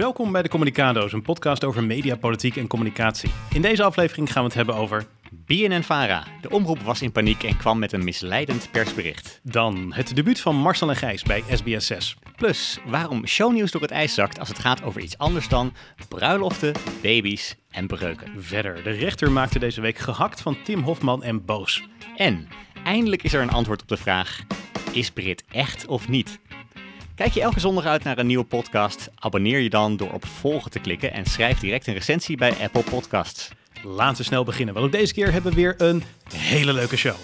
Welkom bij de Communicado's, een podcast over media, politiek en communicatie. In deze aflevering gaan we het hebben over BNN-Vara. De omroep was in paniek en kwam met een misleidend persbericht. dan het debuut van Marcel en Gijs bij SBS 6. Plus waarom shownieuws door het ijs zakt als het gaat over iets anders dan bruiloften, baby's en breuken. Verder, de rechter maakte deze week gehakt van Tim Hofman en Boos. En eindelijk is er een antwoord op de vraag: is Brit echt of niet? Kijk je elke zondag uit naar een nieuwe podcast? Abonneer je dan door op volgen te klikken en schrijf direct een recensie bij Apple Podcasts. Laten we snel beginnen, want ook deze keer hebben we weer een hele leuke show.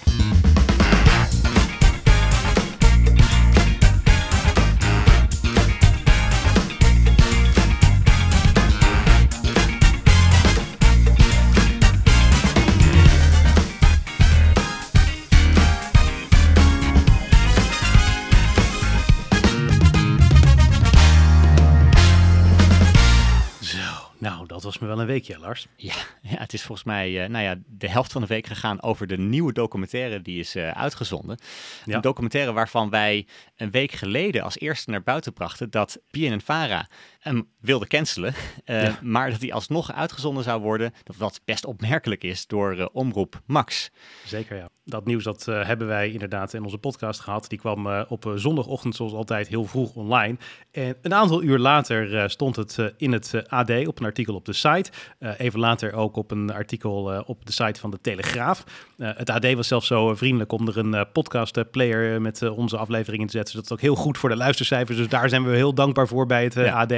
Me wel een weekje, Lars. Ja, ja, het is volgens mij eh, nou ja, de helft van de week gegaan over de nieuwe documentaire die is eh, uitgezonden. Ja. Een documentaire waarvan wij een week geleden als eerste naar buiten brachten dat BNN-Vara hem wilde cancelen, eh, Ja. maar dat hij alsnog uitgezonden zou worden, dat wat best opmerkelijk is door eh, Omroep Max. Zeker, ja. Dat nieuws dat eh, hebben wij inderdaad in onze podcast gehad. Die kwam op zondagochtend zoals altijd heel vroeg online. En een aantal uur later stond het in het AD op een artikel op de site. Even later ook op een artikel op de site van de Telegraaf. Het AD was zelfs zo vriendelijk om er een podcastplayer eh, met onze aflevering in te zetten. Dus dat is ook heel goed voor de luistercijfers. Dus daar zijn we heel dankbaar voor bij het Ja. AD.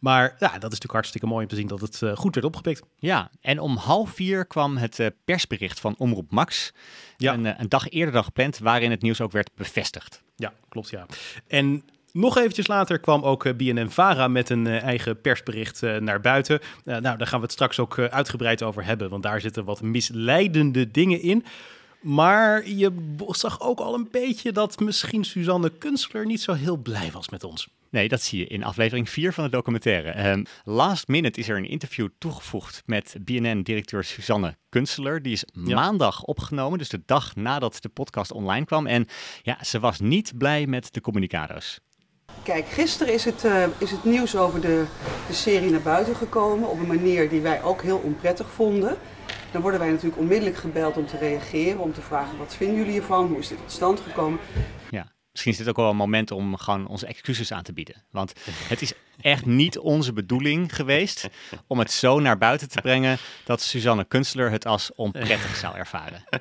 Maar ja, dat is natuurlijk hartstikke mooi om te zien dat het eh, goed werd opgepikt. Ja, en om half vier kwam het eh, persbericht van Omroep Max, Ja. een, eh, een dag eerder dan gepland, waarin het nieuws ook werd bevestigd. Ja, klopt ja. En nog eventjes later kwam ook BNN-Vara met een eigen persbericht naar buiten. Nou, daar gaan we het straks ook uitgebreid over hebben, want daar zitten wat misleidende dingen in. Maar je zag ook al een beetje dat misschien Suzanne Kunstler niet zo heel blij was met ons. Nee, dat zie je in aflevering 4 van de documentaire. Ehm, last minute is er een interview toegevoegd met BNN-directeur Suzanne Kunstler. Die is Ja. maandag opgenomen, dus de dag nadat de podcast online kwam. En ja, ze was niet blij met de communicado's. Kijk, gisteren is het, eh, is het nieuws over de, de serie naar buiten gekomen op een manier die wij ook heel onprettig vonden. Dan worden wij natuurlijk onmiddellijk gebeld om te reageren, om te vragen wat vinden jullie hiervan, hoe is dit tot stand gekomen. Ja, misschien is dit ook wel een moment om gewoon onze excuses aan te bieden. Want het is echt niet onze bedoeling geweest om het zo naar buiten te brengen dat Suzanne Kunstler het als onprettig zou ervaren.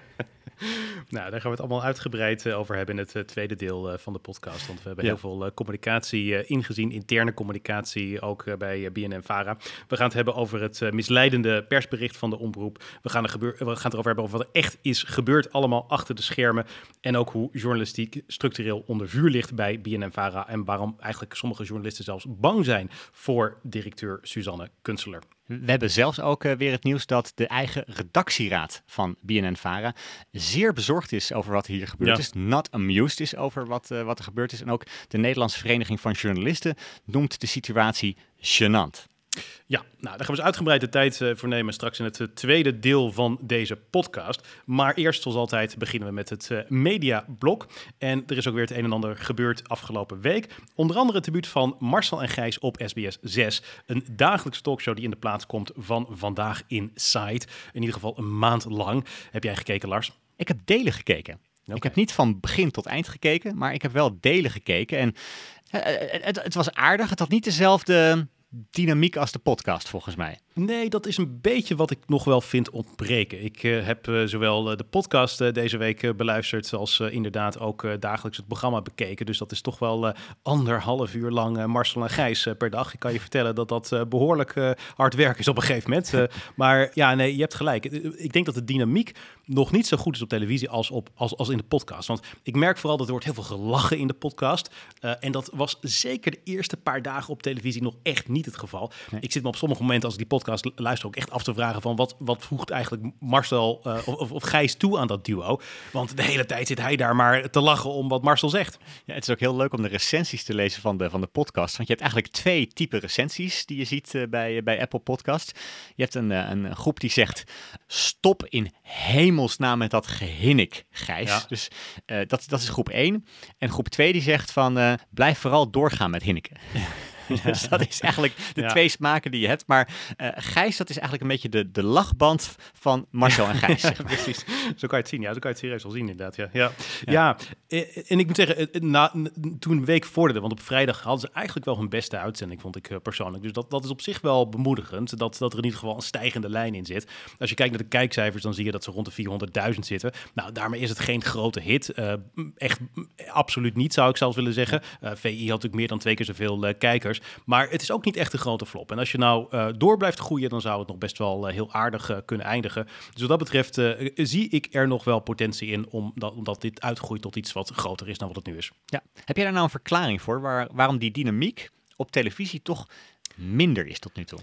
Nou, daar gaan we het allemaal uitgebreid eh, over hebben in het eh, tweede deel eh, van de podcast. Want we hebben Ja. heel veel communicatie ingezien, interne communicatie ook bij eh, BNN-Vara. We gaan het hebben over het misleidende persbericht van de omroep. We gaan, er gebeur- we gaan het erover hebben over wat er echt is gebeurd, allemaal achter de schermen. En ook hoe journalistiek structureel onder vuur ligt bij BNN-Vara. En waarom eigenlijk sommige journalisten zelfs bang zijn voor directeur Suzanne Kunstler. We hebben zelfs ook eh, weer het nieuws dat de eigen redactieraad van BNN-Vara zeer bezorgd is over wat hier gebeurd Ja. is. Not amused is over wat, eh, wat er gebeurd is. En ook de Nederlandse Vereniging van Journalisten noemt de situatie gênant. Ja, nou, daar gaan we eens uitgebreid de tijd eh, voor nemen straks in het eh, tweede deel van deze podcast. Maar eerst, zoals altijd, beginnen we met het eh, mediablok. En er is ook weer het een en ander gebeurd afgelopen week. Onder andere het debuut van Marcel en Gijs op SBS 6. Een dagelijkse talkshow die in de plaats komt van Vandaag Inside. In ieder geval een maand lang. Heb jij gekeken, Lars? Ik heb delen gekeken. Ik heb niet van begin tot eind gekeken, maar ik heb wel delen gekeken. En het, het was aardig. Het had niet dezelfde dynamiek als de podcast, volgens mij. Nee, dat is een beetje wat ik nog wel vind ontbreken. Ik eh, heb eh, zowel eh, de podcast deze week beluisterd als inderdaad ook dagelijks het programma bekeken. Dus dat is toch wel anderhalf uur lang Marcel en Gijs per dag. Ik kan je vertellen dat dat eh, behoorlijk eh, hard werk is op een gegeven moment. Maar ja, nee, je hebt gelijk. Ik denk dat de dynamiek nog niet zo goed is op televisie als, op, als, als in de podcast. Want ik merk vooral dat er wordt heel veel gelachen in de podcast. En dat was zeker de eerste paar dagen op televisie nog echt niet het geval. Nee. Ik zit me op sommige momenten als ik die podcast luister ook echt af te vragen van wat, wat voegt eigenlijk Marcel eh, of, of, Gijs toe aan dat duo. Want de hele tijd zit hij daar maar te lachen om wat Marcel zegt. Ja, het is ook heel leuk om de recensies te lezen van de, van de podcast. Want je hebt eigenlijk twee typen recensies die je ziet eh, bij, bij Apple Podcast. Je hebt een, eh, een groep die zegt: Stop in hemelsnaam met dat gehinnik, Gijs. Ja. Dus dat, dat is groep 1. En groep 2 die zegt van: Blijf vooral doorgaan met hinniken. dus dat is eigenlijk de twee smaken die je hebt. Maar eh, Gijs, dat is eigenlijk een beetje de, de lachband van Marcel en Gijs. zeg maar. Precies. Zo kan je het zien. Ja, zo kan je het serieus wel zien inderdaad. Ja, ja. ja. eh, en ik moet zeggen, eh, na, toen een week vorderde, want op vrijdag hadden ze eigenlijk wel hun beste uitzending, vond ik eh, persoonlijk. Dus dat, dat is op zich wel bemoedigend, dat, dat er in ieder geval een stijgende lijn in zit. Als je kijkt naar de kijkcijfers, dan zie je dat ze rond de 400.000 zitten. Nou, daarmee is het geen grote hit. Eh, echt absoluut niet, zou ik zelfs willen zeggen. Eh, VI had natuurlijk meer dan twee keer zoveel eh, kijkers. Maar het is ook niet echt een grote flop. En als je nou eh, door blijft groeien, dan zou het nog best wel eh, heel aardig eh, kunnen eindigen. Dus wat dat betreft zie ik er nog wel potentie in, omdat, omdat dit uitgroeit tot iets wat groter is dan wat het nu is. Ja. Heb jij daar nou een verklaring voor waar, waarom die dynamiek op televisie toch minder is tot nu toe?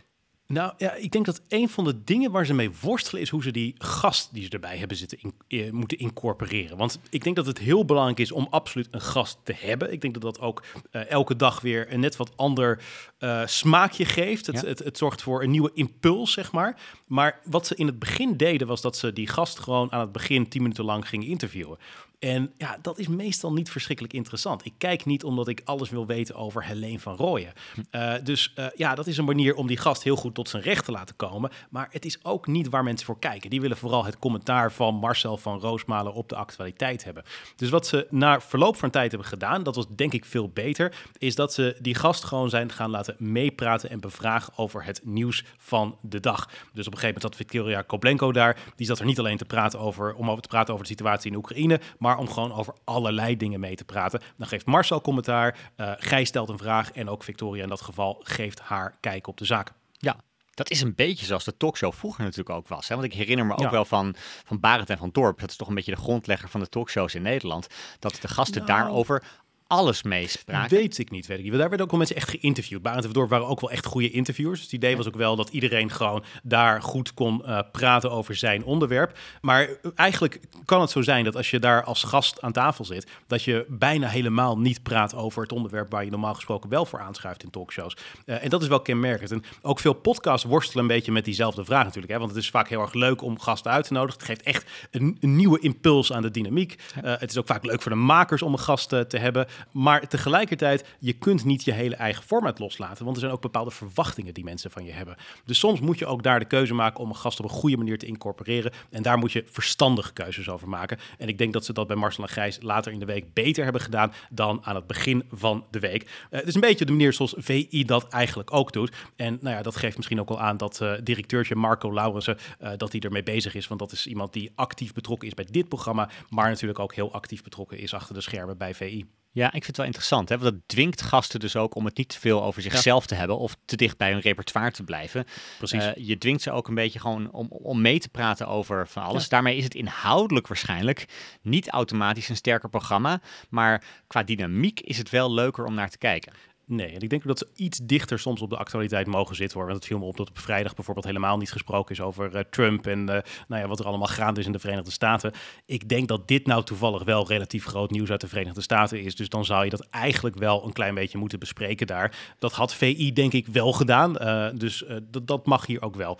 Nou ja, ik denk dat een van de dingen waar ze mee worstelen is hoe ze die gast die ze erbij hebben zitten in, eh, moeten incorporeren. Want ik denk dat het heel belangrijk is om absoluut een gast te hebben. Ik denk dat dat ook eh, elke dag weer een net wat ander eh, smaakje geeft. Het, Ja. het, het zorgt voor een nieuwe impuls, zeg maar. Maar wat ze in het begin deden was dat ze die gast gewoon aan het begin tien minuten lang gingen interviewen. En ja, dat is meestal niet verschrikkelijk interessant. Ik kijk niet omdat ik alles wil weten over Helene van Rooyen. Eh, dus eh, ja, dat is een manier om die gast heel goed tot zijn recht te laten komen. Maar het is ook niet waar mensen voor kijken. Die willen vooral het commentaar van Marcel van Roosmalen op de actualiteit hebben. Dus wat ze na verloop van tijd hebben gedaan, dat was denk ik veel beter, is dat ze die gast gewoon zijn gaan laten meepraten en bevragen over het nieuws van de dag. Dus op een gegeven moment zat Victoria Koblenko daar. Die zat er niet alleen te praten over, om over te praten over de situatie in Oekraïne, maar om gewoon over allerlei dingen mee te praten. Dan geeft Marcel commentaar, eh Gijs stelt een vraag en ook Victoria in dat geval geeft haar kijk op de zaak. Ja, dat is een beetje zoals de talkshow vroeger natuurlijk ook was. Hè? Want ik herinner me ook Ja. wel van, van Barend en van Dorp. Dat is toch een beetje de grondlegger van de talkshows in Nederland. Dat de gasten Nou. daarover alles meespraken. Weet ik niet, weet ik niet. Want Daar werden ook wel mensen echt geïnterviewd. Barend en Verdorp waren ook wel echt goede interviewers. Dus het idee was ook wel dat iedereen gewoon daar goed kon eh, praten over zijn onderwerp. Maar eigenlijk kan het zo zijn dat als je daar als gast aan tafel zit, dat je bijna helemaal niet praat over het onderwerp waar je normaal gesproken wel voor aanschuift in talkshows. Eh, en dat is wel kenmerkend. En ook veel podcasts worstelen een beetje met diezelfde vraag natuurlijk. Hè? Want het is vaak heel erg leuk om gasten uit te nodigen. Het geeft echt een, een nieuwe impuls aan de dynamiek. Eh, het is ook vaak leuk voor de makers om een gast eh, te hebben. Maar tegelijkertijd, je kunt niet je hele eigen format loslaten. Want er zijn ook bepaalde verwachtingen die mensen van je hebben. Dus soms moet je ook daar de keuze maken om een gast op een goede manier te incorporeren. En daar moet je verstandige keuzes over maken. En ik denk dat ze dat bij Marcel en Gijs later in de week beter hebben gedaan dan aan het begin van de week. Eh, het is een beetje de manier zoals VI dat eigenlijk ook doet. En nou ja, dat geeft misschien ook wel aan dat eh directeurtje Marco Laurensen, eh, dat hij ermee bezig is. Want dat is iemand die actief betrokken is bij dit programma, maar natuurlijk ook heel actief betrokken is achter de schermen bij VI. Ja, ik vind het wel interessant. Hè? Want dat dwingt gasten dus ook om het niet te veel over zichzelf te hebben of te dicht bij hun repertoire te blijven. Precies. Eh, je dwingt ze ook een beetje gewoon om, om mee te praten over van alles. Ja. Daarmee is het inhoudelijk waarschijnlijk niet automatisch een sterker programma. Maar qua dynamiek is het wel leuker om naar te kijken. Nee, en ik denk dat ze iets dichter soms op de actualiteit mogen zitten hoor. Want het viel me op dat op vrijdag bijvoorbeeld helemaal niet gesproken is over eh, Trump en eh, nou ja, wat er allemaal gaande is in de Verenigde Staten. Ik denk dat dit nou toevallig wel relatief groot nieuws uit de Verenigde Staten is. Dus dan zou je dat eigenlijk wel een klein beetje moeten bespreken daar. Dat had VI denk ik wel gedaan. eh, dus dat, dat mag hier ook wel.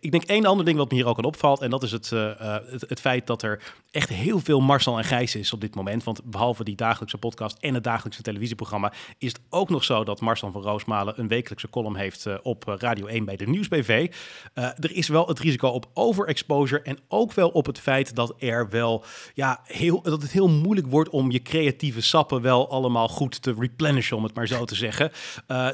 Ik denk één ander ding wat me hier ook aan opvalt. En dat is het, het, het feit dat er echt heel veel Marcel en Gijs is op dit moment. Want behalve die dagelijkse podcast en het dagelijkse televisieprogramma... is het ook nog zo dat Marcel van Roosmalen een wekelijkse column heeft eh, op eh, Radio 1 bij de Nieuwsbv. Eh er is wel het risico op overexposure en ook wel op het feit dat er wel ja, heel, dat het heel moeilijk wordt om je creatieve sappen wel allemaal goed te replenishen, om het maar zo te zeggen.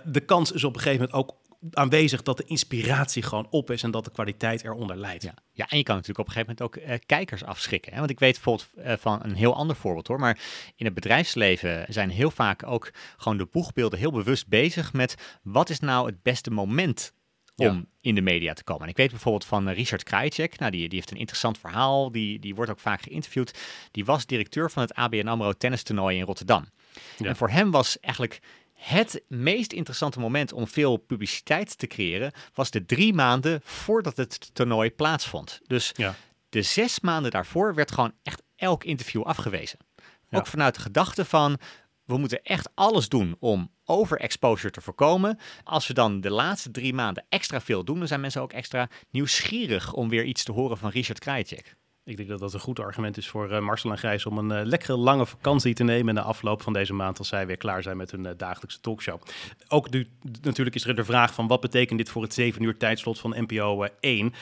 De kans is op een gegeven moment ook aanwezig dat de inspiratie gewoon op is en dat de kwaliteit eronder leidt. Ja. ja, en je kan natuurlijk op een gegeven moment ook eh, kijkers afschrikken. Hè? Want ik weet bijvoorbeeld eh, van een heel ander voorbeeld hoor. Maar in het bedrijfsleven zijn heel vaak ook gewoon de boegbeelden heel bewust bezig met wat is nou het beste moment om Ja. in de media te komen. En ik weet bijvoorbeeld van eh, Richard Krajicek, nou, die, die heeft een interessant verhaal, die, die wordt ook vaak geïnterviewd. Die was directeur van het ABN AMRO tennistoernooi in Rotterdam. Ja. En voor hem was eigenlijk het meest interessante moment om veel publiciteit te creëren, was de drie maanden voordat het toernooi plaatsvond. Dus Ja. de zes maanden daarvoor werd gewoon echt elk interview afgewezen. Ja. Ook vanuit de gedachte van, we moeten echt alles doen om overexposure te voorkomen. Als we dan de laatste drie maanden extra veel doen, dan zijn mensen ook extra nieuwsgierig om weer iets te horen van Richard Krajicek. Ik denk dat dat een goed argument is voor uh, Marcel en Gijs om een uh, lekkere lange vakantie te nemen de afloop van deze maand als zij weer klaar zijn met hun uh, dagelijkse talkshow. Ook natuurlijk is er de vraag van wat betekent dit voor het 7 uur tijdslot van NPO 1?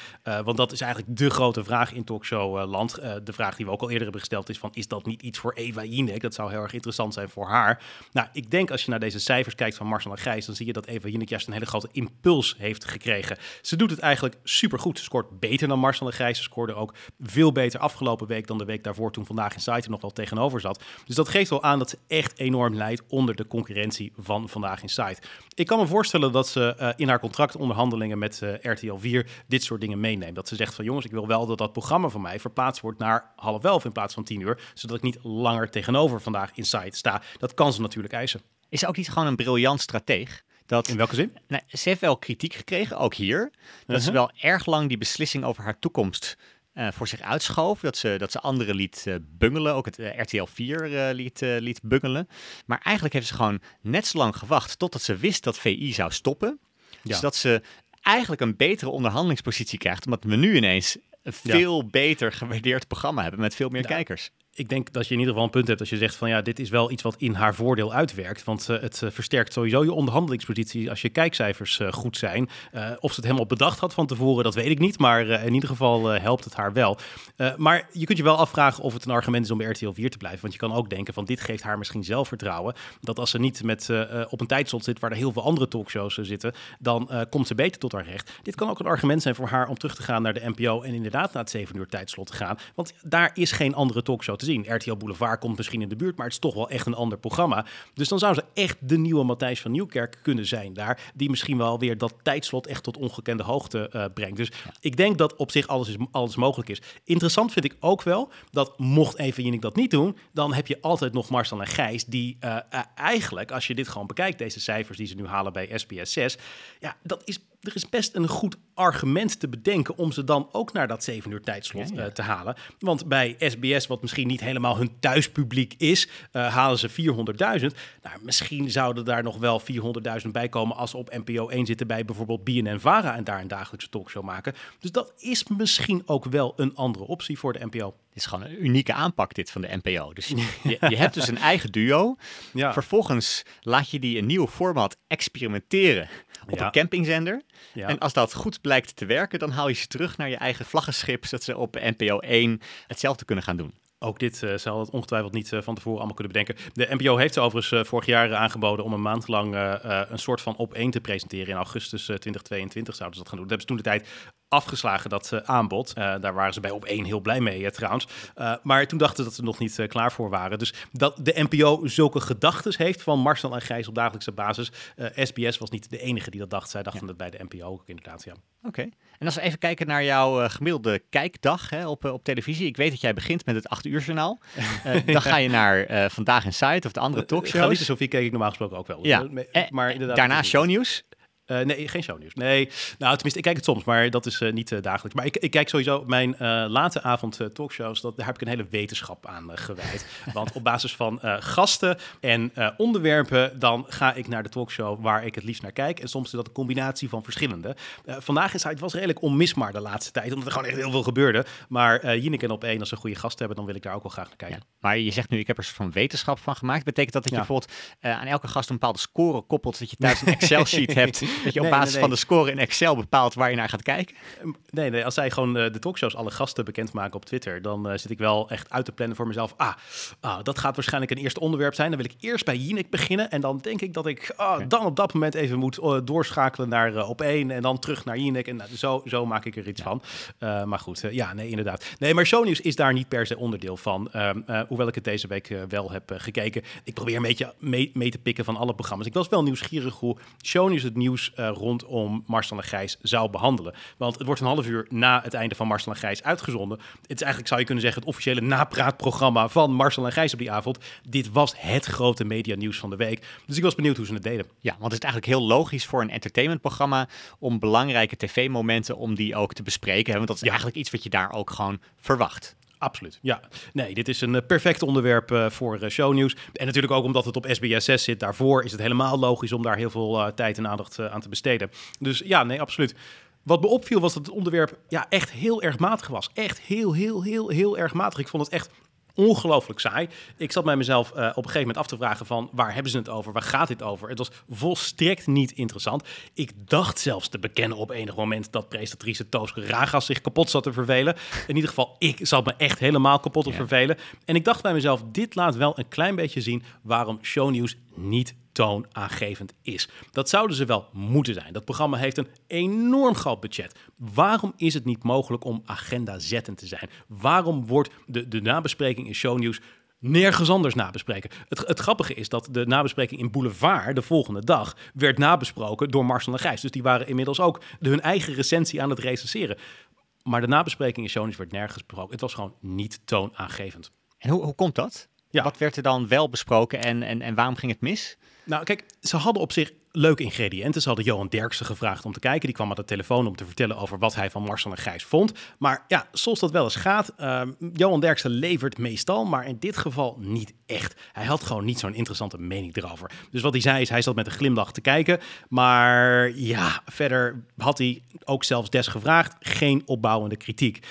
want dat is eigenlijk de grote vraag in talkshowland. de vraag die we ook al eerder hebben gesteld is van is dat niet iets voor Eva Jinek? Dat zou heel erg interessant zijn voor haar. Nou, ik denk als je naar deze cijfers kijkt van Marcel en Gijs, dan zie je dat Eva Jinek juist een hele grote impuls heeft gekregen. Ze doet het eigenlijk supergoed. Ze scoort beter dan Marcel en Gijs. Ze scoorde ook veel beter afgelopen week dan de week daarvoor toen vandaag in site er nog wel tegenover zat. Dus dat geeft wel aan dat ze echt enorm leidt onder de concurrentie van vandaag in site. Ik kan me voorstellen dat ze uh, in haar contractonderhandelingen met uh, RTL 4 dit soort dingen meeneemt. Dat ze zegt van jongens, ik wil wel dat dat programma van mij verplaatst wordt naar half elf in plaats van tien uur, zodat ik niet langer tegenover vandaag in site sta. Dat kan ze natuurlijk eisen. Is ze ook niet gewoon een briljant strateeg? Dat, in welke zin? Nou, ze heeft wel kritiek gekregen, ook hier. Dat ze uh-huh. wel erg lang die beslissing over haar toekomst uh, voor zich uitschoof. Dat ze, dat ze anderen liet uh, bungelen, ook het uh, RTL 4 liet, liet bungelen. Maar eigenlijk heeft ze gewoon net zo lang gewacht totdat ze wist dat VI zou stoppen. Ja. Zodat ze eigenlijk een betere onderhandelingspositie krijgt. Omdat we nu ineens een veel beter gewaardeerd programma hebben met veel meer kijkers ik denk dat je in ieder geval een punt hebt als je zegt van ja, dit is wel iets wat in haar voordeel uitwerkt. Want uh, het uh, versterkt sowieso je onderhandelingspositie als je kijkcijfers uh, goed zijn. of ze het helemaal bedacht had van tevoren, dat weet ik niet. Maar in ieder geval helpt het haar wel. maar je kunt je wel afvragen of het een argument is om bij RTL 4 te blijven. Want je kan ook denken van dit geeft haar misschien zelfvertrouwen. Dat als ze niet met, op een tijdslot zit waar er heel veel andere talkshows zitten, dan komt ze beter tot haar recht. Dit kan ook een argument zijn voor haar om terug te gaan naar de NPO en inderdaad naar het 7 uur tijdslot te gaan. Want daar is geen andere talkshow te zien. RTL Boulevard komt misschien in de buurt, maar het is toch wel echt een ander programma. Dus dan zou ze echt de nieuwe Matthijs van Nieuwkerk kunnen zijn daar, die misschien wel weer dat tijdslot echt tot ongekende hoogte uh, brengt. Dus ik denk dat op zich alles, is, alles mogelijk is. Interessant vind ik ook wel dat mocht even Jinek dat niet doen, dan heb je altijd nog Marcel en Gijs, die uh, uh, eigenlijk, als je dit gewoon bekijkt, deze cijfers die ze nu halen bij SBS 6, ja, dat is er is best een goed argument te bedenken om ze dan ook naar dat 7 uur tijdslot uh, te halen. Want bij SBS, wat misschien niet helemaal hun thuispubliek is, uh, halen ze 400.000. Nou, misschien zouden daar nog wel 400.000 bij komen als ze op NPO 1 zitten bij bijvoorbeeld BNN Vara en daar een dagelijkse talkshow maken. Dus dat is misschien ook wel een andere optie voor de NPO. Dit is gewoon een unieke aanpak dit van de NPO. Dus je, je hebt dus een eigen duo. Ja. Vervolgens laat je die een nieuw format experimenteren op een campingzender. Ja. En als dat goed blijkt te werken, dan haal je ze terug naar je eigen vlaggenschip, zodat ze op NPO 1 hetzelfde kunnen gaan doen. Ook dit uh, zal het ongetwijfeld niet uh, van tevoren allemaal kunnen bedenken. De NPO heeft overigens uh, vorig jaar aangeboden om een maand lang een soort van op één te presenteren. In augustus 2022 zouden ze dat gaan doen. Dat hebben ze toen de tijd afgeslagen, dat aanbod. daar waren ze bij op één heel blij mee trouwens. maar toen dachten ze dat ze er nog niet klaar voor waren. Dus dat de NPO zulke gedachten heeft van Marcel en Gijs op dagelijkse basis. SBS was niet de enige die dat dacht. Zij dachten ja. dat bij de NPO ook inderdaad, ja. Oké. En als we even kijken naar jouw gemiddelde kijkdag hè, op, op televisie. Ik weet dat jij begint met het 8 uur journaal. Dan ga je naar Vandaag in Site of de andere talkshows. Galicia Sofie keek ik normaal gesproken ook wel. Ja. Maar inderdaad, daarna shownieuws. Uh, nee, geen shownieuws. Nee, nou tenminste, ik kijk het soms, maar dat is uh, niet uh, dagelijks. Maar ik, ik, kijk sowieso mijn late avond talkshows, dat, daar heb ik een hele wetenschap aan gewijd. Want op basis van gasten en onderwerpen, dan ga ik naar de talkshow waar ik het liefst naar kijk. En soms is dat een combinatie van verschillende. vandaag is het was redelijk onmisbaar de laatste tijd, omdat er gewoon echt heel veel gebeurde. Maar uh, Jinek en op één, als ze een goede gast hebben, dan wil ik daar ook wel graag naar kijken. Ja. Maar je zegt nu, ik heb er een soort van wetenschap van gemaakt. Betekent dat dat je bijvoorbeeld aan elke gast een bepaalde score koppelt, dat je thuis een Excel-sheet hebt dat je op basis van de score in Excel bepaalt waar je naar gaat kijken? Nee, nee als zij gewoon uh, de talkshows alle gasten bekendmaken op Twitter, dan uh, zit ik wel echt uit te plannen voor mezelf. Ah, ah, dat gaat waarschijnlijk een eerste onderwerp zijn. Dan wil ik eerst bij Jinek beginnen en dan denk ik dat ik ah, okay. dan op dat moment even moet uh, doorschakelen naar op één en dan terug naar Jinek. En zo, zo maak ik er iets ja. van. maar goed, ja, nee, inderdaad. Nee, maar shownieuws is daar niet per se onderdeel van. Ehm, hoewel ik het deze week wel heb gekeken. Ik probeer een beetje mee, mee, te pikken van alle programma's. Ik was wel nieuwsgierig hoe shownieuws het nieuws rondom Marcel en Gijs zou behandelen. Want het wordt een half uur na het einde van Marcel en Gijs uitgezonden. Het is eigenlijk, zou je kunnen zeggen, het officiële napraatprogramma van Marcel en Gijs op die avond. Dit was het grote media nieuws van de week. Dus ik was benieuwd hoe ze het deden. Ja, want het is eigenlijk heel logisch voor een entertainmentprogramma om belangrijke tv-momenten, om die ook te bespreken. Want dat is ja. eigenlijk iets wat je daar ook gewoon verwacht. Absoluut, ja. Nee, dit is een uh, perfect onderwerp uh, voor uh, shownieuws. En natuurlijk ook omdat het op SBS 6 zit. Daarvoor is het helemaal logisch om daar heel veel tijd en aandacht aan te besteden. Dus ja, nee, absoluut. Wat me opviel was dat het onderwerp ja, echt heel erg matig was. Echt heel, heel, heel, heel erg matig. Ik vond het echt ongelooflijk saai. Ik zat bij mezelf uh, op een gegeven moment af te vragen van waar hebben ze het over? Waar gaat dit over? Het was volstrekt niet interessant. Ik dacht zelfs te bekennen op enig moment dat presentatrice Toos Ragas zich kapot zat te vervelen. In ieder geval, ik zat me echt helemaal kapot te vervelen. En ik dacht bij mezelf, dit laat wel een klein beetje zien waarom shownieuws niet toonaangevend is. Dat zouden ze wel moeten zijn. Dat programma heeft een enorm groot budget. Waarom is het niet mogelijk om agenda zettend te zijn? Waarom wordt de, de nabespreking in shownieuws nergens anders nabespreken. Het, het, grappige is dat de nabespreking in Boulevard de volgende dag werd nabesproken door Marcel en Gijs. Dus die waren inmiddels ook hun eigen recensie aan het recenseren. Maar de nabespreking in Shownieuws werd nergens besproken. Het was gewoon niet toonaangevend. En hoe, hoe komt dat? Ja. Wat werd er dan wel besproken en, en, en waarom ging het mis? Nou, kijk, ze hadden op zich leuke ingrediënten. Ze hadden Johan Derksen gevraagd om te kijken. Die kwam aan de telefoon om te vertellen over wat hij van Marcel en Gijs vond. Maar ja, zoals dat wel eens gaat, uh, Johan Derksen levert meestal, maar in dit geval niet echt. Hij had gewoon niet zo'n interessante mening erover. Dus wat hij zei is, hij zat met een glimlach te kijken. Maar ja, verder had hij ook zelfs des gevraagd. Geen opbouwende kritiek.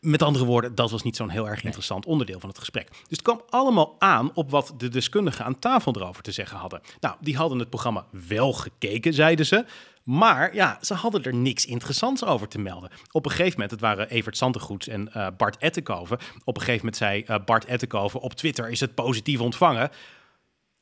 Met andere woorden, dat was niet zo'n heel erg interessant onderdeel van het gesprek. Dus het kwam allemaal aan op wat de deskundigen aan tafel erover te zeggen hadden. Nou, die hadden het programma wel gekeken, zeiden ze. Maar ja, ze hadden er niks interessants over te melden. Op een gegeven moment, het waren Evert Santegoeds en uh, Bart Ettenkoven. Op een gegeven moment zei uh, Bart Ettenkoven, op Twitter is het positief ontvangen.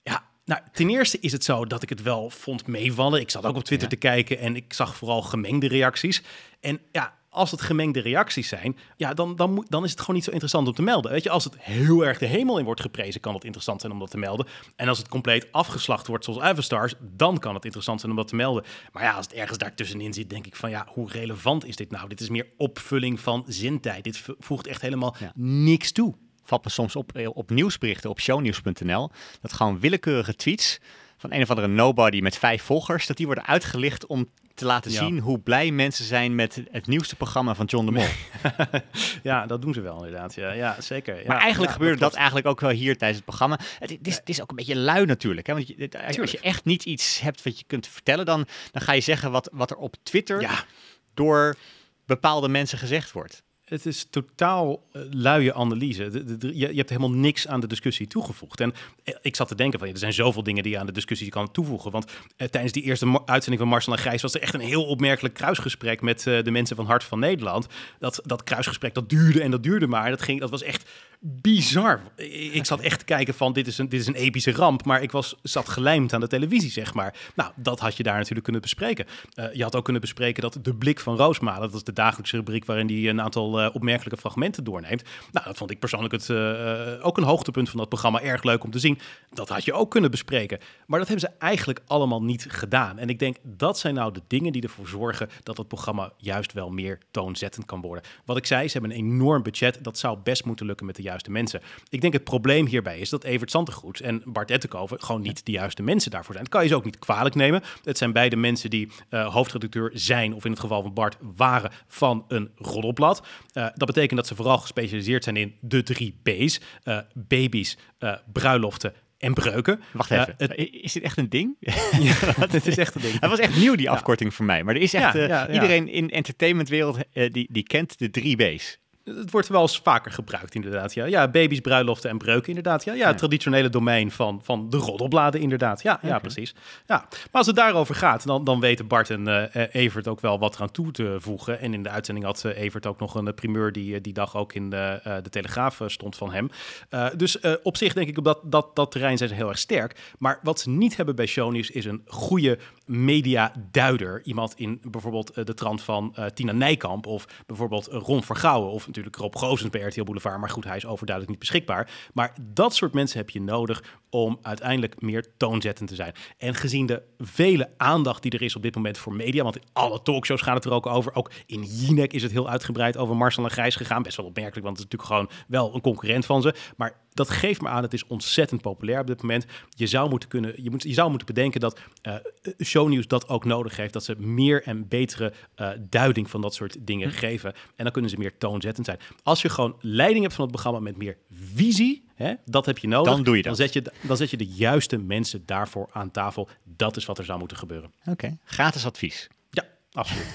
Ja, nou, ten eerste is het zo dat ik het wel vond meevallen. Ik zat ook op Twitter te kijken en ik zag vooral gemengde reacties. En ja, als het gemengde reacties zijn, ja, dan, dan, moet, dan is het gewoon niet zo interessant om te melden. Weet je, als het heel erg de hemel in wordt geprezen, kan het interessant zijn om dat te melden. En als het compleet afgeslacht wordt, zoals Everstars, dan kan het interessant zijn om dat te melden. Maar ja, als het ergens daartussenin zit, denk ik van ja, hoe relevant is dit nou? Dit is meer opvulling van zintijd. Dit voegt echt helemaal niks toe. Valt me soms op, eh, op nieuwsberichten op shownieuws.nl dat gewoon willekeurige tweets van een of andere nobody met vijf volgers, dat die worden uitgelicht om te laten zien hoe blij mensen zijn met het nieuwste programma van John de Mol. ja, dat doen ze wel inderdaad. Ja, ja zeker. Maar ja, eigenlijk gebeurde dat, eigenlijk ook wel hier tijdens het programma. Het, is, het is, ook een beetje lui natuurlijk. Hè? Want je, als je echt niet iets hebt wat je kunt vertellen, dan, dan ga je zeggen wat, wat er op Twitter door bepaalde mensen gezegd wordt het is totaal uh, luie analyse. Je, je, hebt helemaal niks aan de discussie toegevoegd. En eh, ik zat te denken van, er zijn zoveel dingen die je aan de discussie kan toevoegen. Want uh, tijdens die eerste uitzending van Marcel en Grijs was er echt een heel opmerkelijk kruisgesprek met de mensen van Hart van Nederland. Dat, dat kruisgesprek, dat duurde en dat duurde maar. Dat, ging, dat was echt bizar. Ik zat echt te kijken van, dit is, een, dit is een epische ramp. Maar ik was, zat gelijmd aan de televisie, zeg maar. Nou, dat had je daar natuurlijk kunnen bespreken. je had ook kunnen bespreken dat de blik van Roosmalen, dat is de dagelijkse rubriek waarin die een aantal uh, opmerkelijke fragmenten doorneemt. Nou, dat vond ik persoonlijk het, uh, ook een hoogtepunt van dat programma. Erg leuk om te zien. Dat had je ook kunnen bespreken. Maar dat hebben ze eigenlijk allemaal niet gedaan. En ik denk, dat zijn nou de dingen die ervoor zorgen dat het programma juist wel meer toonzettend kan worden. Wat ik zei, ze hebben een enorm budget. Dat zou best moeten lukken met de juiste mensen. Ik denk het probleem hierbij is dat Evert Santegoed en Bart Ettenkoven gewoon niet de juiste mensen daarvoor zijn. Dat kan je ze ook niet kwalijk nemen. Het zijn beide mensen die uh, hoofdredacteur zijn, of in het geval van Bart waren, van een roddelblad. Uh, dat betekent dat ze vooral gespecialiseerd zijn in de drie B's: uh, baby's, bruiloften en breuken. Wacht even, het... is dit echt een ding? ja, het is echt een ding. Het was echt nieuw, die afkorting voor mij. Maar er is echt, ja, iedereen in entertainmentwereld die, die kent de drie B's het wordt wel eens vaker gebruikt, inderdaad. Ja, ja baby's, bruiloften en breuken, inderdaad. Ja, ja, het traditionele domein van, van de roddelbladen, inderdaad. Ja, ja precies. Ja. Maar als het daarover gaat, dan, dan weten Bart en uh, Evert ook wel wat eraan toe te voegen. En in de uitzending had uh, Evert ook nog een primeur die die dag ook in de, de Telegraaf stond van hem. dus op zich denk ik op dat, dat, dat terrein zijn ze heel erg sterk. Maar wat ze niet hebben bij Shownieuws is een goede mediaduider. Iemand in bijvoorbeeld de trant van Tina Nijkamp of bijvoorbeeld Ron Vergouwen of natuurlijk Rob Gozens bij RTL Boulevard. Maar goed, hij is overduidelijk niet beschikbaar. Maar dat soort mensen heb je nodig om uiteindelijk meer toonzettend te zijn. En gezien de vele aandacht die er is op dit moment voor media, want in alle talkshows gaat het er ook over. Ook in Jinek is het heel uitgebreid over Marcel en Grijs gegaan. Best wel opmerkelijk, want het is natuurlijk gewoon wel een concurrent van ze. Maar dat geeft me aan, het is ontzettend populair op dit moment. Je zou moeten, kunnen, je moet, je zou moeten bedenken dat uh, shownieuws dat ook nodig heeft. Dat ze meer en betere uh, duiding van dat soort dingen hm. geven. En dan kunnen ze meer toonzettend zijn. Als je gewoon leiding hebt van het programma met meer visie, hè, dat heb je nodig. Dan doe je dat. Dan zet je, dan zet je de juiste mensen daarvoor aan tafel. Dat is wat er zou moeten gebeuren. Oké, gratis advies. Absoluut.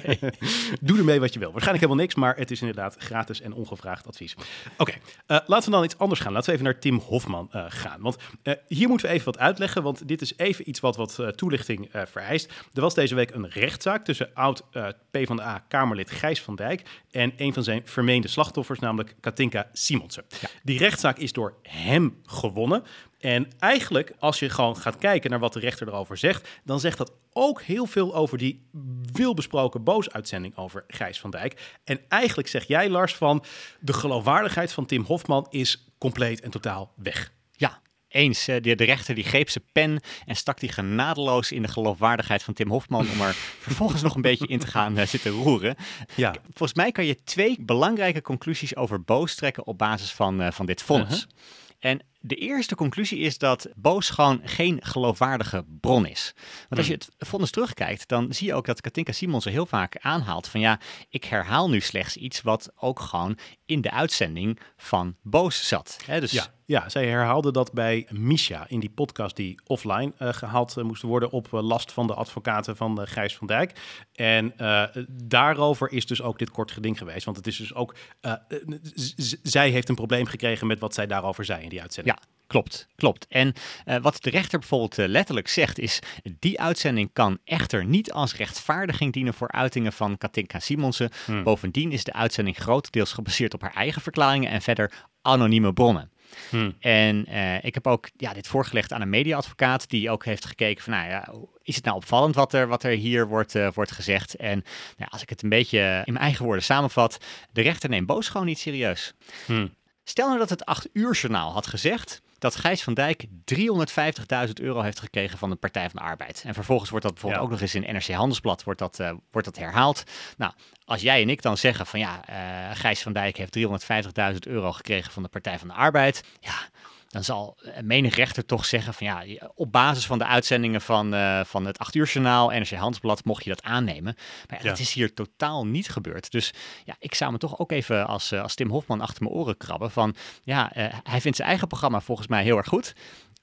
Doe ermee wat je wil. Waarschijnlijk helemaal niks, maar het is inderdaad gratis en ongevraagd advies. Oké, eh, laten we dan iets anders gaan. Laten we even naar Tim Hofman uh, gaan. Want uh, hier moeten we even wat uitleggen, want dit is even iets wat wat toelichting vereist. Er was deze week een rechtszaak tussen oud PvdA-Kamerlid Gijs van Dijk en een van zijn vermeende slachtoffers, namelijk Katinka Simonsen. Ja. Die rechtszaak is door hem gewonnen. En eigenlijk, als je gewoon gaat kijken naar wat de rechter erover zegt, dan zegt dat ook heel veel over die veelbesproken boos-uitzending over Gijs van Dijk. En eigenlijk zeg jij, Lars, van de geloofwaardigheid van Tim Hofman is compleet en totaal weg. Ja, eens. De, de rechter die greep zijn pen en stak die genadeloos in de geloofwaardigheid van Tim Hofman om er vervolgens nog een beetje in te gaan uh, zitten roeren. Ja. Volgens mij kan je twee belangrijke conclusies over boos trekken op basis van, uh, van dit vonnis. Uh-huh. En de eerste conclusie is dat Boos gewoon geen geloofwaardige bron is. Want als je hmm. het vonnis terugkijkt, dan zie je ook dat Katinka Simonsen heel vaak aanhaalt van ja, ik herhaal nu slechts iets wat ook gewoon in de uitzending van Boos zat. dus... Ja, ja, zij herhaalde dat bij Misha in die podcast die offline uh, gehaald uh, moest worden op uh, last van de advocaten van Gijs van Dijk. En daarover is dus ook dit kort geding geweest. Want het is dus ook, zij heeft een probleem gekregen met wat zij daarover zei in die uitzending. Klopt, klopt. En uh, wat de rechter bijvoorbeeld uh, letterlijk zegt is, die uitzending kan echter niet als rechtvaardiging dienen voor uitingen van Katinka Simonsen. Hmm. Bovendien is de uitzending grotendeels gebaseerd op haar eigen verklaringen en verder anonieme bronnen. Hmm. En uh, ik heb ook ja, dit voorgelegd aan een mediaadvocaat die ook heeft gekeken van, nou ja, is het nou opvallend wat er, wat er hier wordt, uh, wordt gezegd? En nou, als ik het een beetje in mijn eigen woorden samenvat, de rechter neemt boos gewoon niet serieus. Hmm. Stel nou dat het 8 uur journaal had gezegd dat Gijs van Dijk 350.000 euro heeft gekregen van de Partij van de Arbeid. En vervolgens wordt dat bijvoorbeeld ook nog eens in NRC Handelsblad wordt dat, uh, wordt dat herhaald. Nou, als jij en ik dan zeggen van ja, uh, Gijs van Dijk heeft 350.000 euro gekregen van de Partij van de Arbeid. Ja, dan zal menig rechter toch zeggen van ja, op basis van de uitzendingen van, uh, van het 8 uur journaal, NRC Handelsblad, mocht je dat aannemen. Maar ja, dat is hier totaal niet gebeurd. Dus ja, ik zou me toch ook even als, uh, als Tim Hofman achter mijn oren krabben van ja, uh, hij vindt zijn eigen programma volgens mij heel erg goed.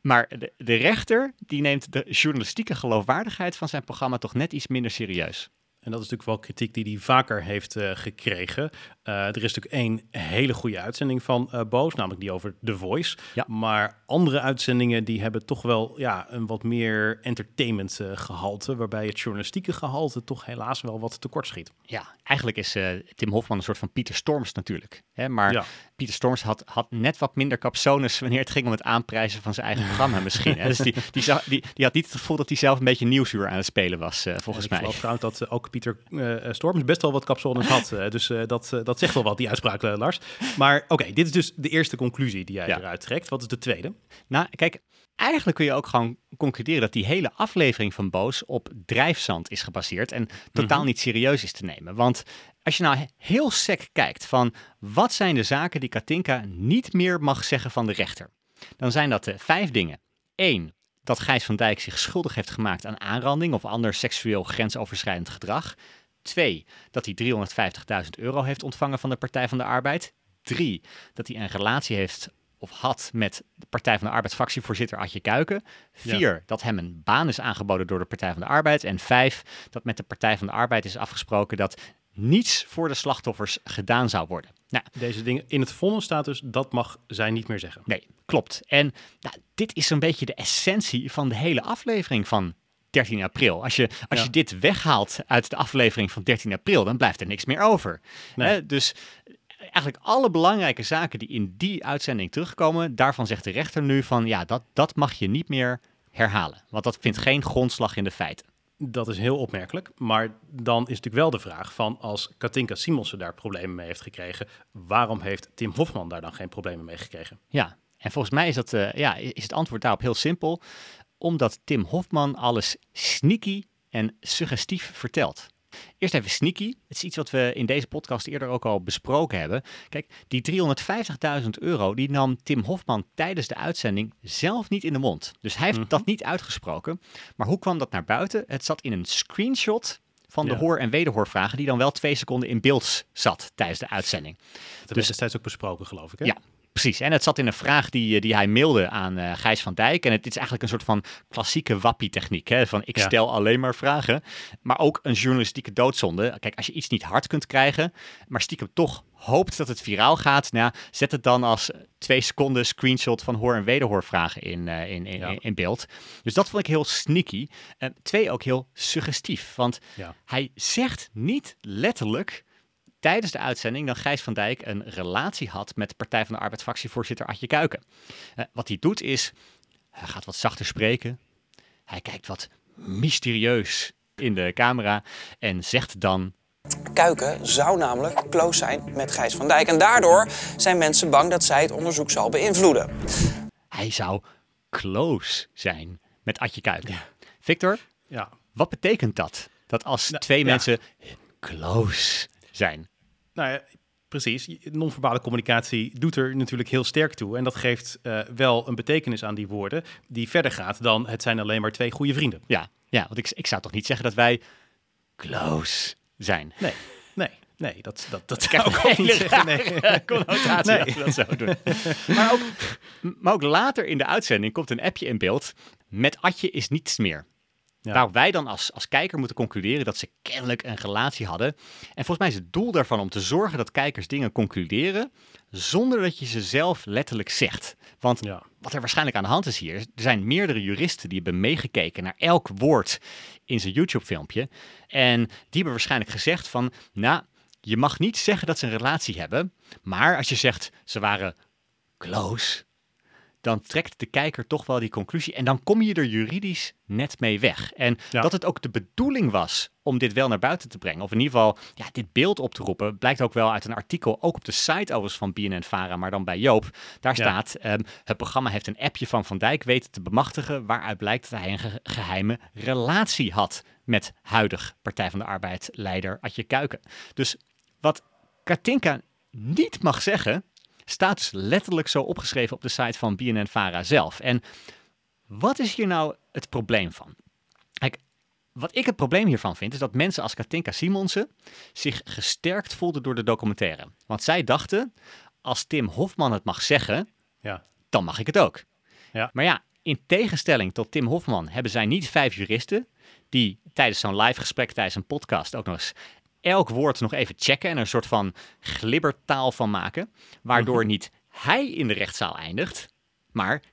Maar de, de rechter die neemt de journalistieke geloofwaardigheid van zijn programma toch net iets minder serieus. En dat is natuurlijk wel kritiek die hij vaker heeft uh, gekregen. Uh, er is natuurlijk één hele goede uitzending van uh, Boos, namelijk die over The Voice. Ja. Maar andere uitzendingen die hebben toch wel ja, een wat meer entertainment gehalte, waarbij het journalistieke gehalte toch helaas wel wat tekort schiet. Ja, eigenlijk is Tim Hofman een soort van Pieter Storms natuurlijk. Hè? Maar ja. Pieter Storms had, had net wat minder capsones wanneer het ging om het aanprijzen van zijn eigen programma misschien. Hè? Dus die, die, die, die, had niet het gevoel dat hij zelf een beetje nieuwsuur aan het spelen was, volgens mij. Ik geloof trouwens dat ook Pieter uh, Storms best wel wat capsones had. Uh, dus uh, dat, dat zegt wel wat, die uitspraak, Lars. Maar oké, dit is dus de eerste conclusie die jij ja. eruit trekt. Wat is de tweede? Nou, kijk, eigenlijk kun je ook gewoon concluderen dat die hele aflevering van Boos op drijfzand is gebaseerd en totaal -hmm. niet serieus is te nemen. Want als je nou heel sec kijkt van wat zijn de zaken die Katinka niet meer mag zeggen van de rechter, dan zijn dat vijf dingen. Eén, dat Gijs van Dijk zich schuldig heeft gemaakt aan aanranding of ander seksueel grensoverschrijdend gedrag. Twee, dat hij 350.000 euro heeft ontvangen van de Partij van de Arbeid. Drie, dat hij een relatie heeft of had met de Partij van de Arbeidsfractievoorzitter Adje Kuiken. Vier, ja. dat hem een baan is aangeboden door de Partij van de Arbeid. En vijf, dat met de Partij van de Arbeid is afgesproken dat niets voor de slachtoffers gedaan zou worden. Nou, Deze dingen in het vonnis staat dus dat mag zij niet meer zeggen. Nee, klopt. En nou, dit is een beetje de essentie van de hele aflevering van 13 april. Als je, als ja. je dit weghaalt uit de aflevering van 13 april, dan blijft er niks meer over. Nee. Hè? Dus eigenlijk alle belangrijke zaken die in die uitzending terugkomen, daarvan zegt de rechter nu van ja, dat, dat mag je niet meer herhalen. Want dat vindt geen grondslag in de feiten. Dat is heel opmerkelijk. Maar dan is natuurlijk wel de vraag van als Katinka Simonsen daar problemen mee heeft gekregen, waarom heeft Tim Hofman daar dan geen problemen mee gekregen? Ja, en volgens mij is, dat, uh, ja, is het antwoord daarop heel simpel. Omdat Tim Hofman alles sneaky en suggestief vertelt. Eerst even sneaky. Het is iets wat we in deze podcast eerder ook al besproken hebben. Kijk, die 350.000 euro die nam Tim Hofman tijdens de uitzending zelf niet in de mond. Dus hij heeft mm -hmm. dat niet uitgesproken. Maar hoe kwam dat naar buiten? Het zat in een screenshot van de ja. hoor- en wederhoorvragen, die dan wel twee seconden in beeld zat tijdens de uitzending. Dat dus, is destijds ook besproken, geloof ik. Hè? Ja, Precies, en het zat in een vraag die, eh, die hij mailde aan uh, Gijs van Dijk. En het is eigenlijk een soort van klassieke wappie-techniek. Hè? Van ik stel alleen maar vragen, maar ook een journalistieke doodzonde. Kijk, als je iets niet hard kunt krijgen, maar stiekem toch hoopt dat het viraal gaat, nou, zet het dan als twee seconden screenshot van hoor- en wederhoorvragen in, uh, in, in, in, beeld. Dus dat vond ik heel sneaky. Uh, twee, ook heel suggestief, want ja. hij zegt niet letterlijk tijdens de uitzending dat Gijs van Dijk een relatie had met Partij van de Arbeid fractievoorzitter Adje Kuiken. Uh, wat hij doet is, hij gaat wat zachter spreken, hij kijkt wat mysterieus in de camera en zegt dan Kuiken zou namelijk close zijn met Gijs van Dijk. En daardoor zijn mensen bang dat zij het onderzoek zal beïnvloeden. Hij zou close zijn met Adje Kuiken. Victor, ja. wat betekent dat? Dat als nou, twee mensen close zijn. Nou ja, precies. Non-verbale communicatie doet er natuurlijk heel sterk toe. En dat geeft uh, wel een betekenis aan die woorden die verder gaat dan het zijn alleen maar twee goede vrienden. Ja, ja want ik, ik zou toch niet zeggen dat wij close zijn. Nee, nee. Nee, dat, dat, dat kan ik ook niet zeggen. Nee. connotatie nee. dat doen. maar, ook, maar ook later in de uitzending komt een appje in beeld. Met Atje is niets meer. Ja. Waar wij dan als, als kijker moeten concluderen dat ze kennelijk een relatie hadden. En volgens mij is het doel daarvan om te zorgen dat kijkers dingen concluderen zonder dat je ze zelf letterlijk zegt. Want ja. wat er waarschijnlijk aan de hand is hier, er zijn meerdere juristen die hebben meegekeken naar elk woord in zijn YouTube-filmpje. En die hebben waarschijnlijk gezegd van, nou, je mag niet zeggen dat ze een relatie hebben, maar als je zegt ze waren close, dan trekt de kijker toch wel die conclusie. En dan kom je er juridisch net mee weg. En dat het ook de bedoeling was om dit wel naar buiten te brengen. Of in ieder geval ja, dit beeld op te roepen. Blijkt ook wel uit een artikel, ook op de site overigens van BNN-Vara, maar dan bij Joop. Daar staat, um, het programma heeft een appje van Van Dijk weten te bemachtigen, waaruit blijkt dat hij een geheime relatie had met huidig Partij van de Arbeid leider Adje Kuiken. Dus wat Katinka niet mag zeggen, staat dus letterlijk zo opgeschreven op de site van BNN-Vara zelf. En wat is hier nou het probleem van? Kijk, wat ik het probleem hiervan vind, is dat mensen als Katinka Simonsen zich gesterkt voelden door de documentaire. Want zij dachten, als Tim Hofman het mag zeggen, ja. dan mag ik het ook. Ja. Maar ja, in tegenstelling tot Tim Hofman hebben zij niet vijf juristen die tijdens zo'n live gesprek, tijdens een podcast ook nog eens elk woord nog even checken en er een soort van glibbertaal van maken. Waardoor mhm. niet hij in de rechtszaal eindigt, maar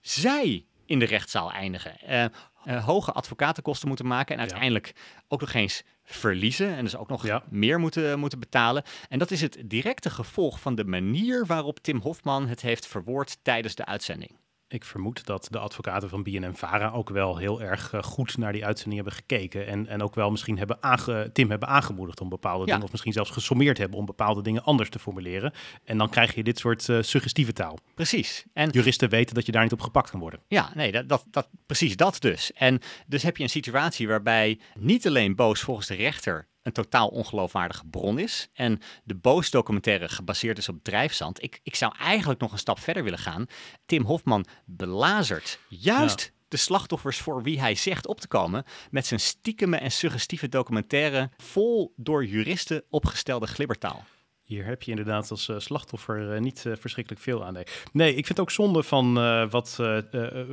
zij in de rechtszaal eindigen. Uh, hoge advocatenkosten moeten maken en uiteindelijk ook nog eens verliezen en dus ook nog meer moeten, moeten betalen. En dat is het directe gevolg van de manier waarop Tim Hofman het heeft verwoord tijdens de uitzending. Ik vermoed dat de advocaten van BNN-Vara ook wel heel erg eh, goed naar die uitzending hebben gekeken. En, en ook wel misschien hebben aange, Tim hebben aangemoedigd om bepaalde dingen, of misschien zelfs gesommeerd hebben om bepaalde dingen anders te formuleren. En dan krijg je dit soort uh, suggestieve taal. Precies. En juristen weten dat je daar niet op gepakt kan worden. Ja, nee, dat, dat, dat, precies dat dus. En dus heb je een situatie waarbij niet alleen boos volgens de rechter een totaal ongeloofwaardige bron is. En de Boos documentaire gebaseerd is op drijfzand. Ik, ik zou eigenlijk nog een stap verder willen gaan. Tim Hofman belazert juist de slachtoffers voor wie hij zegt op te komen met zijn stiekeme en suggestieve documentaire vol door juristen opgestelde glibbertaal. Hier heb je inderdaad als uh, slachtoffer uh, niet uh, verschrikkelijk veel aan. Nee. nee, ik vind het ook zonde van wat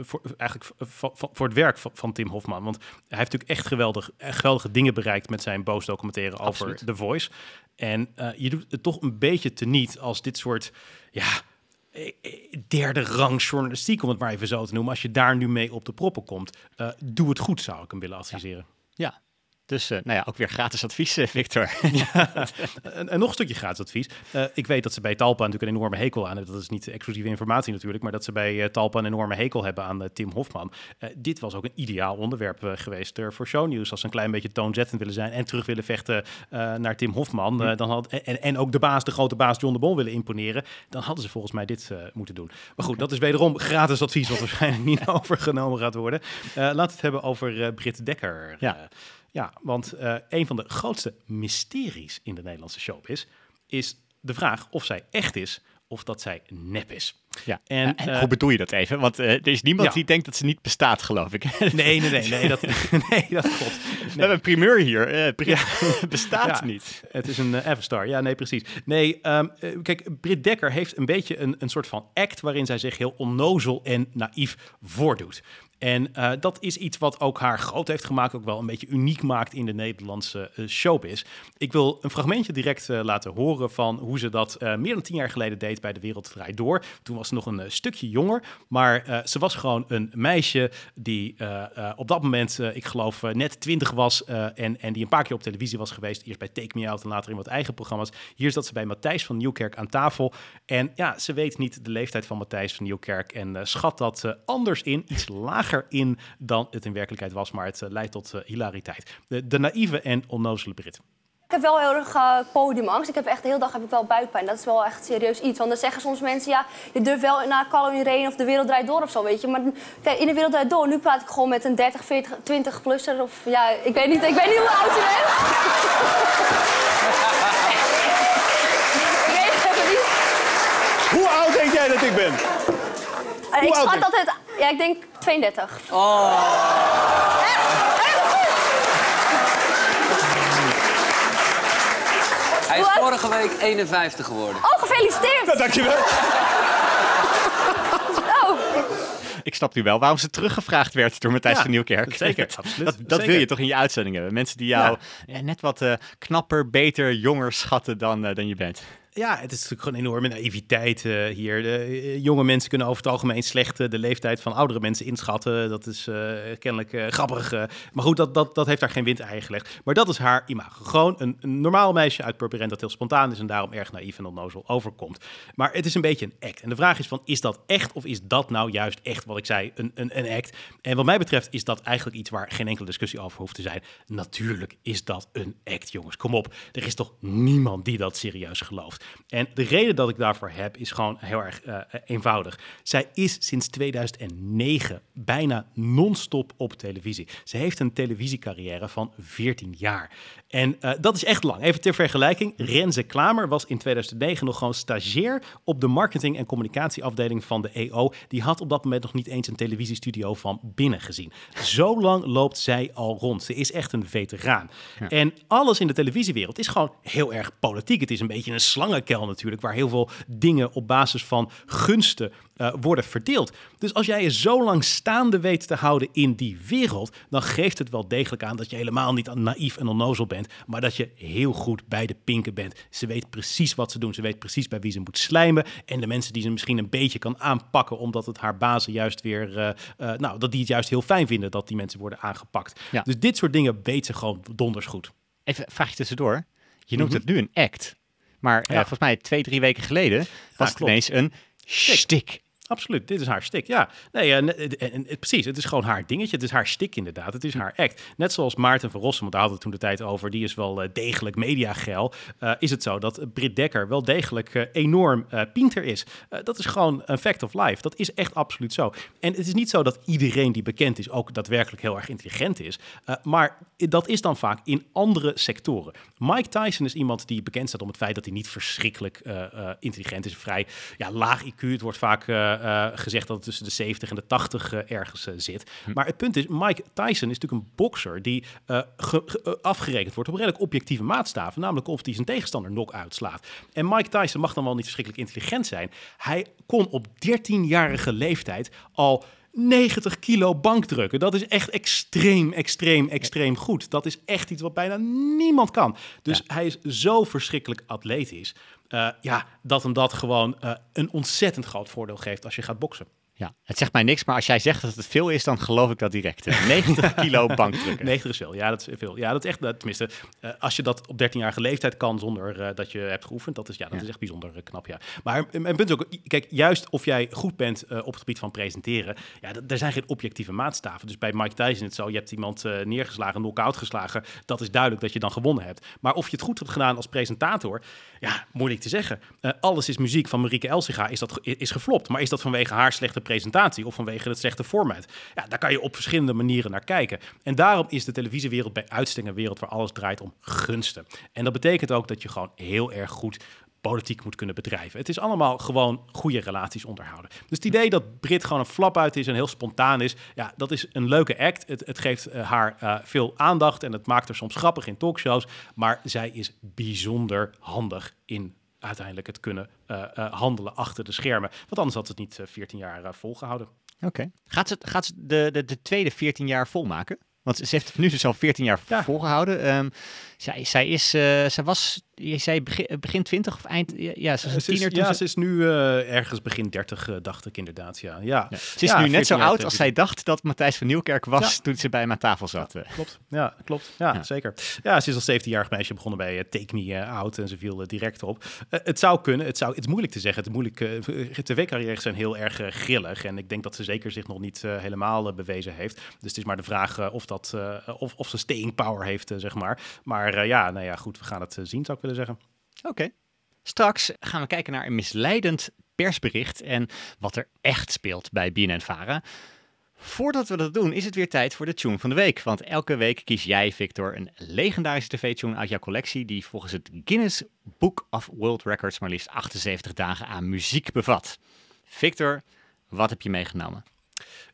voor, eigenlijk voor het werk van, van, Tim Hofman. Want hij heeft natuurlijk echt geweldig, geweldige dingen bereikt met zijn boos documentaire over The Voice. En je doet het toch een beetje teniet als dit soort ja, derde rang journalistiek, om het maar even zo te noemen. Als je daar nu mee op de proppen komt, doe het goed, zou ik hem willen adviseren. Ja. ja. Dus uh, nou ja, ook weer gratis advies, eh, Victor. ja, en, en, nog een stukje gratis advies. Uh, ik weet dat ze bij Talpa natuurlijk een enorme hekel aan hebben. Dat is niet exclusieve informatie natuurlijk, maar dat ze bij Talpa een enorme hekel hebben aan Tim Hofman. dit was ook een ideaal onderwerp geweest voor shownieuws. Als ze een klein beetje toonzettend willen zijn en terug willen vechten naar Tim Hofman. Hm. dan had, en, en ook de baas, de grote baas John de Bon willen imponeren. Dan hadden ze volgens mij dit moeten doen. Maar goed, dat is wederom gratis advies, wat waarschijnlijk niet overgenomen gaat worden. laten we het hebben over Britt Dekker. Ja. Ja, want uh, een van de grootste mysteries in de Nederlandse showbiz is de vraag of zij echt is of dat zij nep is. Ja. En, En, eh, hoe bedoel je dat even? Want eh, er is niemand Ja. die denkt dat ze niet bestaat, geloof ik. Nee, nee, nee, nee, dat, nee, dat klopt. We hebben een primeur hier. eh, Brit bestaat Ja. niet. Het is een uh, Everstar. Ja, nee, precies. Nee, ehm, eh, kijk, Britt Dekker heeft een beetje een, een soort van act waarin zij zich heel onnozel en naïef voordoet. En eh, dat is iets wat ook haar groot heeft gemaakt, ook wel een beetje uniek maakt in de Nederlandse eh, showbiz. Ik wil een fragmentje direct eh, laten horen van hoe ze dat meer dan tien jaar geleden deed bij De Wereld Draait Door. Toen was ze nog een stukje jonger, maar ze was gewoon een meisje die op dat moment, ik geloof, net twintig was en, en die een paar keer op televisie was geweest. Eerst bij Take Me Out en later in wat eigen programma's. Hier zat ze bij Matthijs van Nieuwkerk aan tafel. En ja, ze weet niet de leeftijd van Matthijs van Nieuwkerk en schat dat anders in, iets lager in dan het in werkelijkheid was. Maar het eh, leidt tot eh, hilariteit. De, de naïeve en onnozele Brit. Ik heb wel heel erg eh, podiumangst. Ik heb echt de hele dag heb ik wel buikpijn. Dat is wel echt serieus iets. Want dan zeggen soms mensen, ja, je durft wel naar Call Rain of De Wereld Draait Door of zo, weet je. Maar kijk, in De Wereld Draait Door, nu praat ik gewoon met een 30, 40, 20-plusser. Of ja, ik weet niet, ik weet niet hoe oud je bent. ik weet het niet. Hoe oud denk jij dat ik ben? Ik schat dat het, ja, ik denk 32. Hij is Hoe oud? vorige week 51 geworden. Oh, gefeliciteerd! Dankjewel. Oh, Ik snap nu wel waarom ze teruggevraagd werd door Matthijs Ja, van Nieuwkerk. zeker, absoluut, Dat, dat wil je toch in je uitzending hebben? Mensen die jou eh, net wat eh, knapper, beter, jonger schatten dan, eh, dan je bent. Ja, het is natuurlijk gewoon enorme naïviteit eh, hier. De, eh, jonge mensen kunnen over het algemeen slecht eh, de leeftijd van oudere mensen inschatten. Dat is kennelijk grappig. maar goed, dat, dat, dat heeft daar geen wind eigen gelegd. Maar dat is haar imago. Gewoon een, een normaal meisje uit Purmerend dat heel spontaan is en daarom erg naïef en onnozel overkomt. Maar het is een beetje een act. En de vraag is van, is dat echt of is dat nou juist echt wat ik zei, een, een, een act? En wat mij betreft is dat eigenlijk iets waar geen enkele discussie over hoeft te zijn. Natuurlijk is dat een act, jongens. Kom op. Er is toch niemand die dat serieus gelooft. En de reden dat ik daarvoor heb is gewoon heel erg eh, eenvoudig. Zij is sinds 2009 bijna non-stop op televisie. Ze heeft een televisiecarrière van 14 jaar. En eh, dat is echt lang. Even ter vergelijking. Renze Klamer was in 2009 nog gewoon stagiair op de marketing- en communicatieafdeling van de EO. Die had op dat moment nog niet eens een televisiestudio van binnen gezien. Zo lang loopt zij al rond. Ze is echt een veteraan. En alles in de televisiewereld is gewoon heel erg politiek. Het is een beetje een slangenkel natuurlijk, waar heel veel dingen op basis van gunsten eh, worden verdeeld. Dus als jij je zo lang staande weet te houden in die wereld, dan geeft het wel degelijk aan dat je helemaal niet naïef en onnozel bent, maar dat je heel goed bij de pinken bent. Ze weet precies wat ze doen. Ze weet precies bij wie ze moet slijmen. En de mensen die ze misschien een beetje kan aanpakken, omdat het haar bazen juist weer, eh, eh, nou, dat die het juist heel fijn vinden dat die mensen worden aangepakt. Ja. Dus dit soort dingen weet ze gewoon donders goed. Even vraag je tussendoor. Je noemt het nu een act. Maar eh, volgens mij twee, drie weken geleden was het ineens een shtick. Absoluut, dit is haar stick. Ja, nee, ne- en- precies. Het is gewoon haar dingetje. Het is haar stick inderdaad. Het is haar act. Net zoals Maarten van Rossum, want daar hadden we toen de tijd over. Die is wel eh, degelijk mediageil. Eh is het zo dat Britt Dekker wel degelijk eh, enorm eh pinter is. Dat is gewoon een fact of life. Dat is echt absoluut zo. En het is niet zo dat iedereen die bekend is ook daadwerkelijk heel erg intelligent is. Maar dat is dan vaak in andere sectoren. Mike Tyson is iemand die bekend staat om het feit dat hij niet verschrikkelijk intelligent is. Vrij ja, laag IQ. Het wordt vaak eh, gezegd dat het tussen de 70 en de 80 eh, ergens eh, zit. Maar het punt is, Mike Tyson is natuurlijk een bokser die ge- ge- afgerekend wordt op redelijk objectieve maatstaven. Namelijk of hij zijn tegenstander knock-out slaat. En Mike Tyson mag dan wel niet verschrikkelijk intelligent zijn. Hij kon op 13-jarige leeftijd al 90 kilo bankdrukken. Dat is echt extreem, extreem, extreem goed. Dat is echt iets wat bijna niemand kan. Dus hij is zo verschrikkelijk atletisch. eh, ja, dat hem dat gewoon eh, een ontzettend groot voordeel geeft als je gaat boksen. Ja, het zegt mij niks, maar als jij zegt dat het veel is, dan geloof ik dat direct. Eh, 90 kilo bankdrukken. 90 is veel. Ja, dat is veel. Ja, dat is echt, tenminste, eh, als je dat op 13-jarige leeftijd kan zonder eh, dat je hebt geoefend, dat is, ja, dat is echt bijzonder eh, knap, ja. Maar mijn punt is ook, kijk, juist of jij goed bent op het gebied van presenteren, ja, er zijn geen objectieve maatstaven. Dus bij Mike Tyson het zo, je hebt iemand neergeslagen, knock-out geslagen, dat is duidelijk dat je dan gewonnen hebt. Maar of je het goed hebt gedaan als presentator, ja, moeilijk te zeggen. Alles is muziek van Marieke Elsiga is, dat, is geflopt. Maar is dat vanwege haar slechte presentatie of vanwege het slechte format? Ja, daar kan je op verschillende manieren naar kijken. En daarom is de televisiewereld bij uitstek een wereld waar alles draait om gunsten. En dat betekent ook dat je gewoon heel erg goed politiek moet kunnen bedrijven. Het is allemaal gewoon goede relaties onderhouden. Dus het idee dat Brit gewoon een flap uit is en heel spontaan is, ja, dat is een leuke act. Het, het geeft eh, haar eh, veel aandacht en het maakt haar soms grappig in talkshows. Maar zij is bijzonder handig in uiteindelijk het kunnen eh, eh, handelen achter de schermen. Want anders had het niet eh, 14 jaar eh, volgehouden. Oké. Gaat ze, gaat ze de, de, de tweede 14 jaar volmaken? Want ze heeft het nu dus al 14 jaar Ja. volgehouden. Ehm, zij, zij, is, eh, zij was, je zei begin, begin 20 of eind, ja, ze was een is, tiener toen ja, ze- ze is nu eh, ergens begin 30, eh, dacht ik inderdaad. Ja, ja. Ja. Ze is Ja, nu net 14 zo oud als zij dacht dat Matthijs van Nieuwkerk was toen ze bij hem aan tafel zat. eh. Klopt, ja, klopt. Ja, zeker. Ja, ze is als 17-jarig meisje begonnen bij eh, Take Me eh, Out en ze viel eh, direct op. Eh, het zou kunnen, het, zou, het is moeilijk te zeggen. Het is moeilijk, eh, tv-carrières zijn heel erg eh, grillig en ik denk dat ze zeker zich nog niet eh, helemaal eh, bewezen heeft. Dus het is maar de vraag eh, of, dat, eh, of, of ze staying power heeft, eh, zeg maar. Maar eh, ja, nou ja, goed, we gaan het eh, zien, zou ik willen zeggen. Oké. Straks gaan we kijken naar een misleidend persbericht en wat er echt speelt bij BNN-Vara. Voordat we dat doen, is het weer tijd voor de tune van de week. Want elke week kies jij, Victor, een legendarische tv-tune uit jouw collectie... die volgens het Guinness Book of World Records maar liefst 78 dagen aan muziek bevat. Victor, wat heb je meegenomen?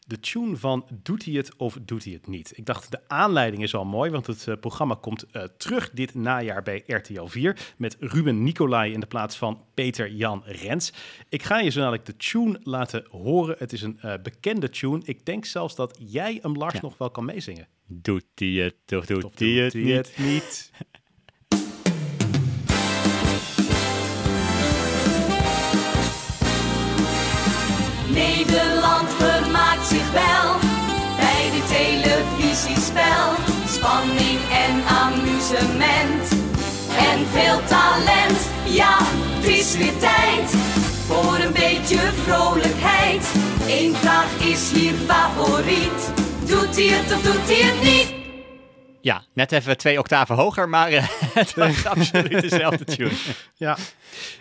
De tune van Doet hij het of doet hij het niet? Ik dacht, de aanleiding is al mooi, want het eh, programma komt eh, terug dit najaar bij RTL 4 met Ruben Nicolai in de plaats van Peter Jan Rens. Ik ga je zo dadelijk de tune laten horen. Het is een eh, bekende tune. Ik denk zelfs dat jij hem, Lars, Ja. nog wel kan meezingen. Doet hij het of doet hij het niet? Veel talent. Ja, het is weer tijd voor een beetje vrolijkheid. Eén vraag is hier favoriet. Doet hij het of doet hij het niet? Ja, net even twee octaven hoger, maar eh, het was absoluut dezelfde tune. Ja.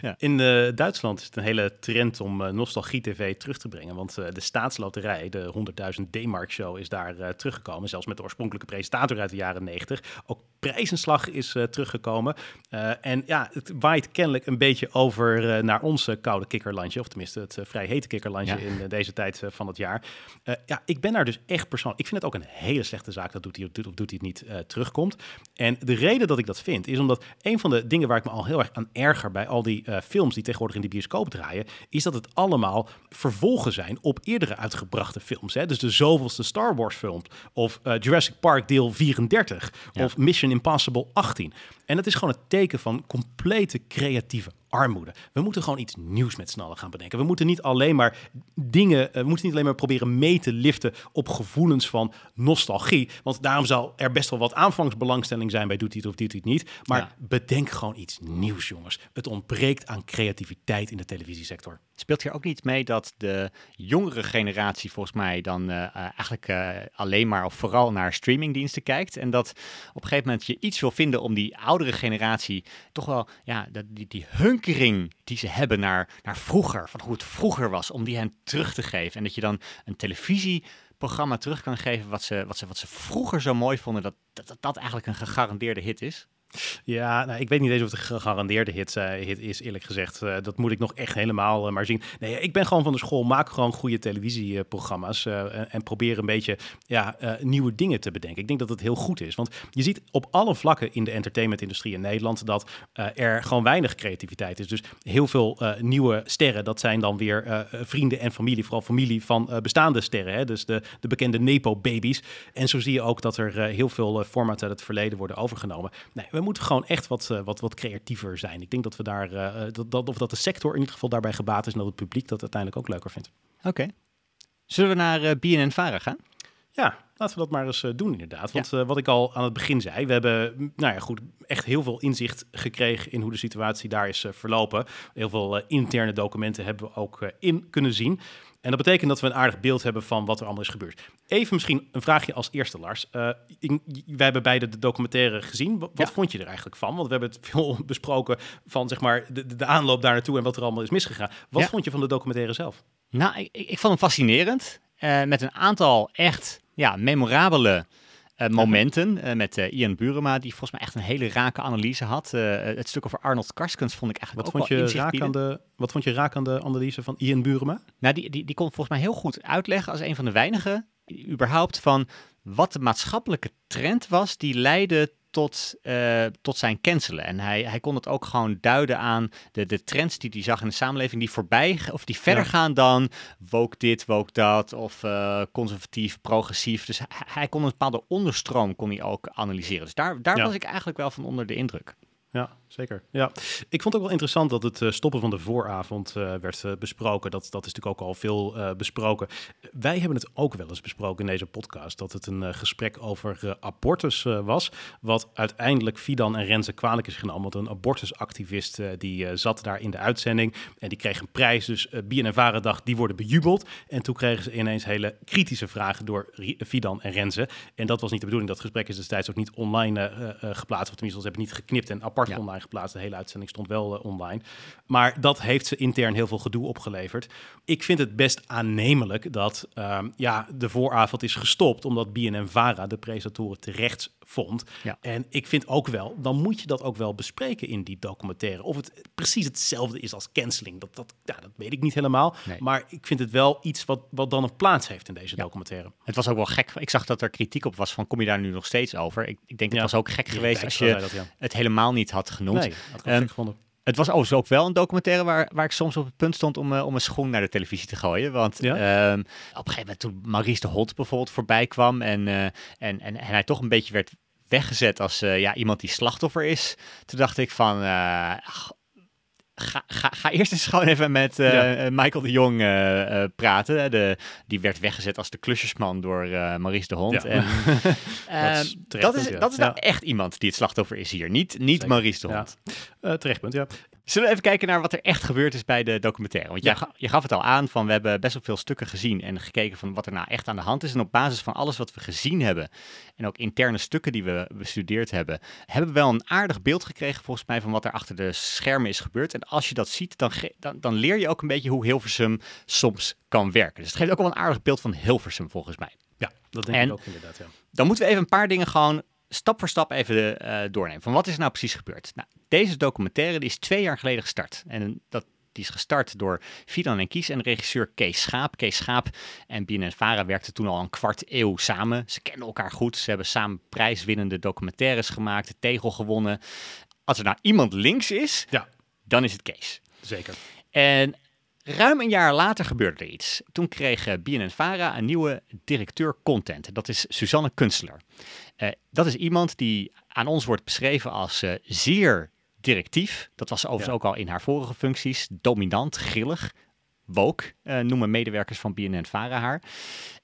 Ja. In eh, Duitsland is het een hele trend om eh, nostalgie-tv terug te brengen. Want de staatsloterij, de 100.000 D-mark show, is daar teruggekomen. Zelfs met de oorspronkelijke presentator uit de jaren 90. Ook Prijzenslag is eh, teruggekomen. Eh, en ja, het waait kennelijk een beetje over eh, naar ons eh, koude kikkerlandje. Of tenminste het vrij hete kikkerlandje Ja. in deze tijd van het jaar. Ja, ik ben daar dus echt persoonlijk... Ik vind het ook een hele slechte zaak dat doet hij of doet, of doet hij het niet terugkomt. En de reden dat ik dat vind, is omdat een van de dingen waar ik me al heel erg aan erger bij al die films die tegenwoordig in de bioscoop draaien, is dat het allemaal vervolgen zijn op eerdere uitgebrachte films. Hè? Dus de zoveelste Star Wars film, of Jurassic Park deel 34, Ja. of Mission Impossible 18. En dat is gewoon het teken van complete creatieve armoede. We moeten gewoon iets nieuws met z'n allen gaan bedenken. We moeten niet alleen maar dingen, eh, we moeten niet alleen maar proberen mee te liften op gevoelens van nostalgie. Want daarom zal er best wel wat aanvangsbelangstelling zijn bij doet het of doet het niet. Maar Ja. bedenk gewoon iets nieuws, jongens. Het ontbreekt aan creativiteit in de televisiesector. Speelt hier ook niet mee dat de jongere generatie volgens mij dan eh, eh, eigenlijk alleen maar of vooral naar streamingdiensten kijkt. En dat op een gegeven moment je iets wil vinden om die oudere generatie toch wel, ja, dat, die, die hunkering die ze hebben naar, naar vroeger, van hoe het vroeger was, om die hen terug te geven. En dat je dan een televisieprogramma terug kan geven wat ze, wat ze, wat ze vroeger zo mooi vonden, dat dat, dat, dat eigenlijk een gegarandeerde hit is. Ja, nou, ik weet niet eens of het een gegarandeerde hit, eh, hit is, eerlijk gezegd. Eh, dat moet ik nog echt helemaal eh, maar zien. Nee, ik ben gewoon van de school, maak gewoon goede televisieprogramma's en, en probeer een beetje ja, nieuwe dingen te bedenken. Ik denk dat het heel goed is, want je ziet op alle vlakken in de entertainmentindustrie in Nederland dat er gewoon weinig creativiteit is. Dus heel veel nieuwe sterren, dat zijn dan weer vrienden en familie, vooral familie van bestaande sterren. Hè? Dus de, de bekende Nepo-babies. En zo zie je ook dat er heel veel formats uit het verleden worden overgenomen. Nee, we moeten gewoon echt wat, uh, wat, wat creatiever zijn. Ik denk dat we daar, uh, dat, dat, of dat de sector in ieder geval daarbij gebaat is en dat het publiek dat uiteindelijk ook leuker vindt. Oké. Okay. Zullen we naar BNN Vara gaan? Ja, laten we dat maar eens doen inderdaad. Want ja. uh, wat ik al aan het begin zei, we hebben nou ja, goed, echt heel veel inzicht gekregen in hoe de situatie daar is uh, verlopen. Heel veel interne documenten hebben we ook in kunnen zien. En dat betekent dat we een aardig beeld hebben van wat er allemaal is gebeurd. Even misschien een vraagje als eerste, Lars. Uh, wij hebben beide de documentaire gezien. Wat, ja. vond je er eigenlijk van? Want we hebben het veel besproken van zeg maar, de, de aanloop daar naartoe en wat er allemaal is misgegaan. Wat ja. vond je van de documentaire zelf? Nou, ik, ik vond hem fascinerend. Uh, met een aantal echt ja, memorabele eh, momenten eh, met eh, Ian Burema, die volgens mij echt een hele rake analyse had. Het stuk over Arnold Karskens vond ik eigenlijk Wat ook vond, wel je raak aan de, wat vond je raak aan de analyse van Ian Burema? Nou, die, die, die kon volgens mij heel goed uitleggen als een van de weinigen, überhaupt, van wat de maatschappelijke trend was die leidde tot, eh, tot zijn cancelen. En hij, hij kon het ook gewoon duiden aan de, de trends die hij zag in de samenleving, die voorbij, of die verder Ja. gaan dan woke dit, woke dat, of eh, conservatief, progressief. Dus hij, hij kon een bepaalde onderstroom kon hij ook analyseren. Dus daar, daar Ja. was ik eigenlijk wel van onder de indruk. Ja, zeker. Ja. Ik vond het ook wel interessant dat het eh, stoppen van de vooravond eh, werd eh, besproken. Dat, dat is natuurlijk ook al veel besproken. Wij hebben het ook wel eens besproken in deze podcast. Dat het een gesprek over abortus was. Wat uiteindelijk Fidan en Renze kwalijk is genomen. Want een abortusactivist die zat daar in de uitzending. En die kreeg een prijs. Dus uh, BNNVARA dacht, die worden bejubeld. En toen kregen ze ineens hele kritische vragen door Fidan en Renze. En dat was niet de bedoeling. Dat gesprek is destijds ook niet online geplaatst. Of tenminste, ze hebben niet geknipt en apart Ja. Online geplaatst. De hele uitzending stond wel eh, online. Maar dat heeft ze intern heel veel gedoe opgeleverd. Ik vind het best aannemelijk dat ehm, ja, de vooravond is gestopt. Omdat BNN-VARA de presentatoren terecht vond. Ja. En ik vind ook wel, dan moet je dat ook wel bespreken in die documentaire. Of het precies hetzelfde is als canceling. Dat, dat, ja, dat weet ik niet helemaal. Nee. Maar ik vind het wel iets wat, wat dan een plaats heeft in deze documentaire. Het was ook wel gek. Ik zag dat er kritiek op was van, kom je daar nu nog steeds over? Ik, ik denk, het was ook gek geweest als je dat, het helemaal niet had genoemd. Nee, had ik Ehm, gek gevonden. Het was overigens ook wel een documentaire waar, waar ik soms op het punt stond om, eh, om een schoen naar de televisie te gooien. Want Ja? ehm, op een gegeven moment toen Maurice de Hond bijvoorbeeld voorbij kwam en, eh, en, en, en hij toch een beetje werd weggezet als eh, ja, iemand die slachtoffer is. Toen dacht ik van, ach, ga, ga, ga eerst eens gewoon even met eh, Ja. eh, Michael de Jong eh, praten. De, die werd weggezet als de klusjesman door eh Maurice de Hond. Ja. En, ehm, is terecht dat is, punt, ja. dat is nou echt iemand die het slachtoffer is hier. Niet, niet Zeker. Maurice de. Hond. Eh, terechtpunt, ja. Zullen we even kijken naar wat er echt gebeurd is bij de documentaire? Want Ja. je gaf het al aan van we hebben best wel veel stukken gezien en gekeken van wat er nou echt aan de hand is. En op basis van alles wat we gezien hebben en ook interne stukken die we bestudeerd hebben, hebben we wel een aardig beeld gekregen volgens mij van wat er achter de schermen is gebeurd. En als je dat ziet, dan, dan, dan leer je ook een beetje hoe Hilversum soms kan werken. Dus het geeft ook wel een aardig beeld van Hilversum volgens mij. Ja, dat denk En- ik ook inderdaad, ja. Dan moeten we even een paar dingen gewoon stap voor stap even eh, doornemen. Van wat is er nou precies gebeurd? Nou, deze documentaire die is twee jaar geleden gestart. En dat, die is gestart door Fidan en Kies en regisseur Kees Schaap. Kees Schaap en BNN-Vara werkten toen al een kwart eeuw samen. Ze kenden elkaar goed. Ze hebben samen prijswinnende documentaires gemaakt, de Tegel gewonnen. Als er nou iemand links is, Ja, dan is het Kees. zeker. En ruim een jaar later gebeurde er iets. Toen kreeg eh, BNN-Vara een nieuwe directeur content. Dat is Suzanne Kunstler. Eh, dat is iemand die aan ons wordt beschreven als eh, zeer directief. Dat was overigens Ja. ook al in haar vorige functies. Dominant, grillig, woke, noemen medewerkers van BNN-Vara haar.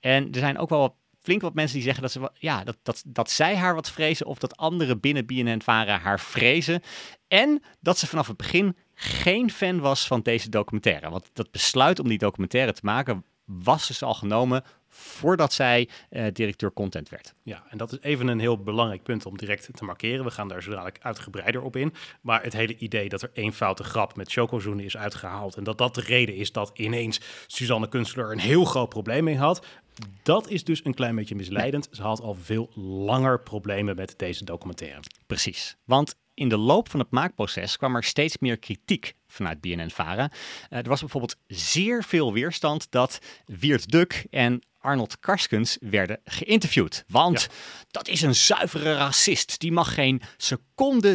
En er zijn ook wel wat, flink wat mensen die zeggen dat, ze, ja, dat, dat, dat zij haar wat vrezen... of dat anderen binnen BNN-Vara haar vrezen. En dat ze vanaf het begin geen fan was van deze documentaire. Want dat besluit om die documentaire te maken was dus al genomen voordat zij eh, directeur content werd. Ja, en dat is even een heel belangrijk punt om direct te markeren. We gaan daar zo dadelijk uitgebreider op in. Maar het hele idee dat er één foute grap met chocozoenen is uitgehaald... en dat dat de reden is dat ineens Suzanne Kunstler een heel groot probleem mee had... dat is dus een klein beetje misleidend. Ze had al veel langer problemen met deze documentaire. Precies. Want in de loop van het maakproces kwam er steeds meer kritiek vanuit BNN-Vara. Eh, er was bijvoorbeeld zeer veel weerstand dat Wiert Duk en Arnold Karskens werden geïnterviewd. Want dat is een zuivere racist. Die mag geen seconde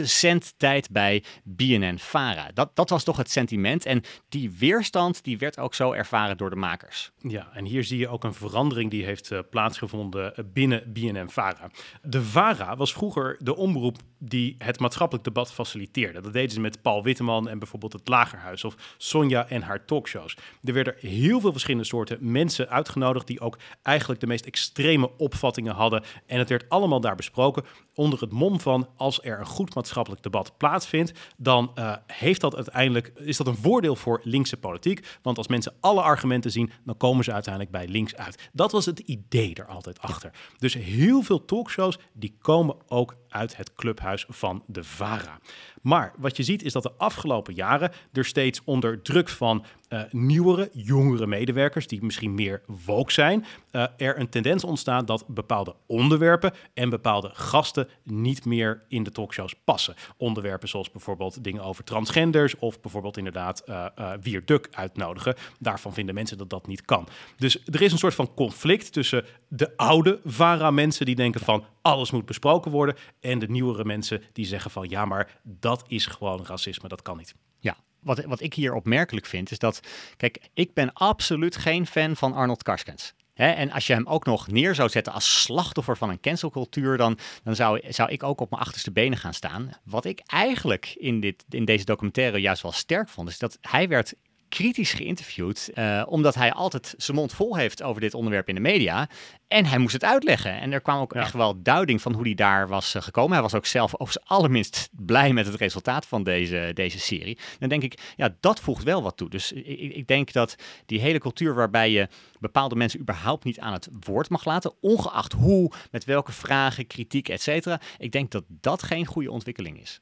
zendtijd bij BNN-Vara. Dat, dat was toch het sentiment. En die weerstand die werd ook zo ervaren door de makers. Ja, en hier zie je ook een verandering die heeft eh, plaatsgevonden eh, binnen BNN-VARA. De VARA was vroeger de omroep die het maatschappelijk debat faciliteerde. Dat deden ze met Paul Witteman en bijvoorbeeld het Lagerhuis of Sonja en haar talkshows. Er werden heel veel verschillende soorten mensen uitgenodigd die ook eigenlijk de meest extreme opvattingen hadden. En het werd allemaal daar besproken onder het mom van als er goed maatschappelijk debat plaatsvindt, dan eh, heeft dat uiteindelijk, is dat een voordeel voor linkse politiek. Want als mensen alle argumenten zien, dan komen ze uiteindelijk bij links uit. Dat was het idee er altijd achter. Dus heel veel talkshows die komen ook uit het clubhuis van de VARA. Maar wat je ziet is dat de afgelopen jaren er steeds onder druk van uh, nieuwere, jongere medewerkers, die misschien meer woke zijn, uh, er een tendens ontstaat dat bepaalde onderwerpen en bepaalde gasten niet meer in de talkshows passen. Onderwerpen zoals bijvoorbeeld dingen over transgenders of bijvoorbeeld inderdaad uh, Wier Duk uitnodigen. Daarvan vinden mensen dat dat niet kan. Dus er is een soort van conflict tussen de oude VARA-mensen die denken van alles moet besproken worden en de nieuwere mensen die zeggen van ja, maar dat is gewoon racisme, dat kan niet. Ja, wat, wat ik hier opmerkelijk vind, is dat, kijk, ik ben absoluut geen fan van Arnold Karskens. en als je hem ook nog neer zou zetten als slachtoffer van een cancelcultuur, dan, dan zou, zou ik ook op mijn achterste benen gaan staan. Wat ik eigenlijk in, dit, in deze documentaire juist wel sterk vond, is dat hij werd kritisch geïnterviewd, uh, omdat hij altijd zijn mond vol heeft over dit onderwerp in de media. En hij moest het uitleggen. En er kwam ook echt wel duiding van hoe hij daar was uh, gekomen. Hij was ook zelf zijn allerminst blij met het resultaat van deze, deze serie. Dan denk ik, ja, dat voegt wel wat toe. Dus ik, ik denk dat die hele cultuur waarbij je bepaalde mensen überhaupt niet aan het woord mag laten, ongeacht hoe, met welke vragen, kritiek, et cetera. Ik denk dat dat geen goede ontwikkeling is.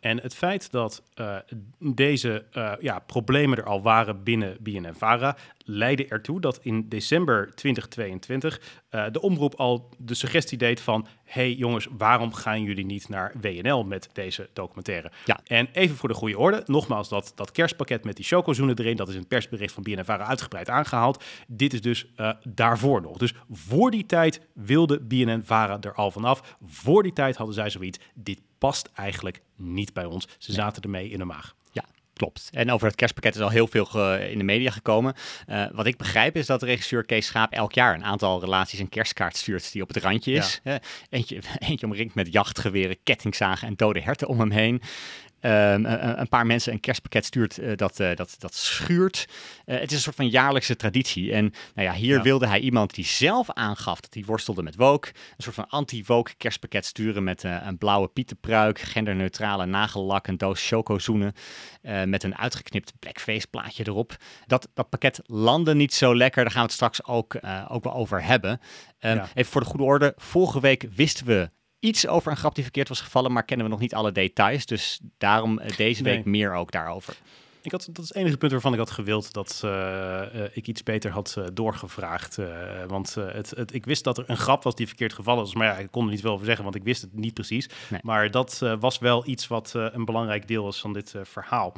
En het feit dat uh, deze uh, ja, problemen er al waren binnen BNNVARA leidde ertoe dat in december 2022 uh, de omroep al de suggestie deed van... hey jongens, waarom gaan jullie niet naar WNL met deze documentaire? Ja. En even voor de goede orde, nogmaals, dat, dat kerstpakket met die chocozoenen erin... dat is in het persbericht van BNNVARA uitgebreid aangehaald. Dit is dus daarvoor nog. Dus voor die tijd wilde BNNVARA er al vanaf. Voor die tijd hadden zij zoiets, dit past eigenlijk niet bij ons. Ze zaten ermee in de maag. Ja, klopt. En over het kerstpakket is al heel veel in de media gekomen. Uh, wat ik begrijp is dat regisseur Kees Schaap elk jaar een aantal relaties een kerstkaart stuurt die op het randje is. Ja. Uh, eentje, eentje omringd met jachtgeweren, kettingzagen en dode herten om hem heen. Um, een, een, paar mensen een kerstpakket stuurt uh, dat, dat, dat schuurt. Het is een soort van jaarlijkse traditie. En nou ja, hier ja. wilde hij iemand die zelf aangaf dat hij worstelde met woke. Een soort van anti-woke kerstpakket sturen met een blauwe pietenpruik, genderneutrale nagellak, een doos chocozoenen met een uitgeknipt blackface plaatje erop. Dat, dat pakket landde niet zo lekker. Daar gaan we het straks ook, ook wel over hebben. Um, ja. Even voor de goede orde. Vorige week wisten we iets over een grap die verkeerd was gevallen, maar kennen we nog niet alle details. Dus daarom deze week nee. meer ook daarover. Ik had, dat is het enige punt waarvan ik had gewild dat uh, uh, ik iets beter had uh, doorgevraagd. want het, het, ik wist dat er een grap was die verkeerd gevallen was. Maar ja, ik kon er niet veel over zeggen, want ik wist het niet precies. Nee. Maar dat was wel iets wat een belangrijk deel was van dit verhaal.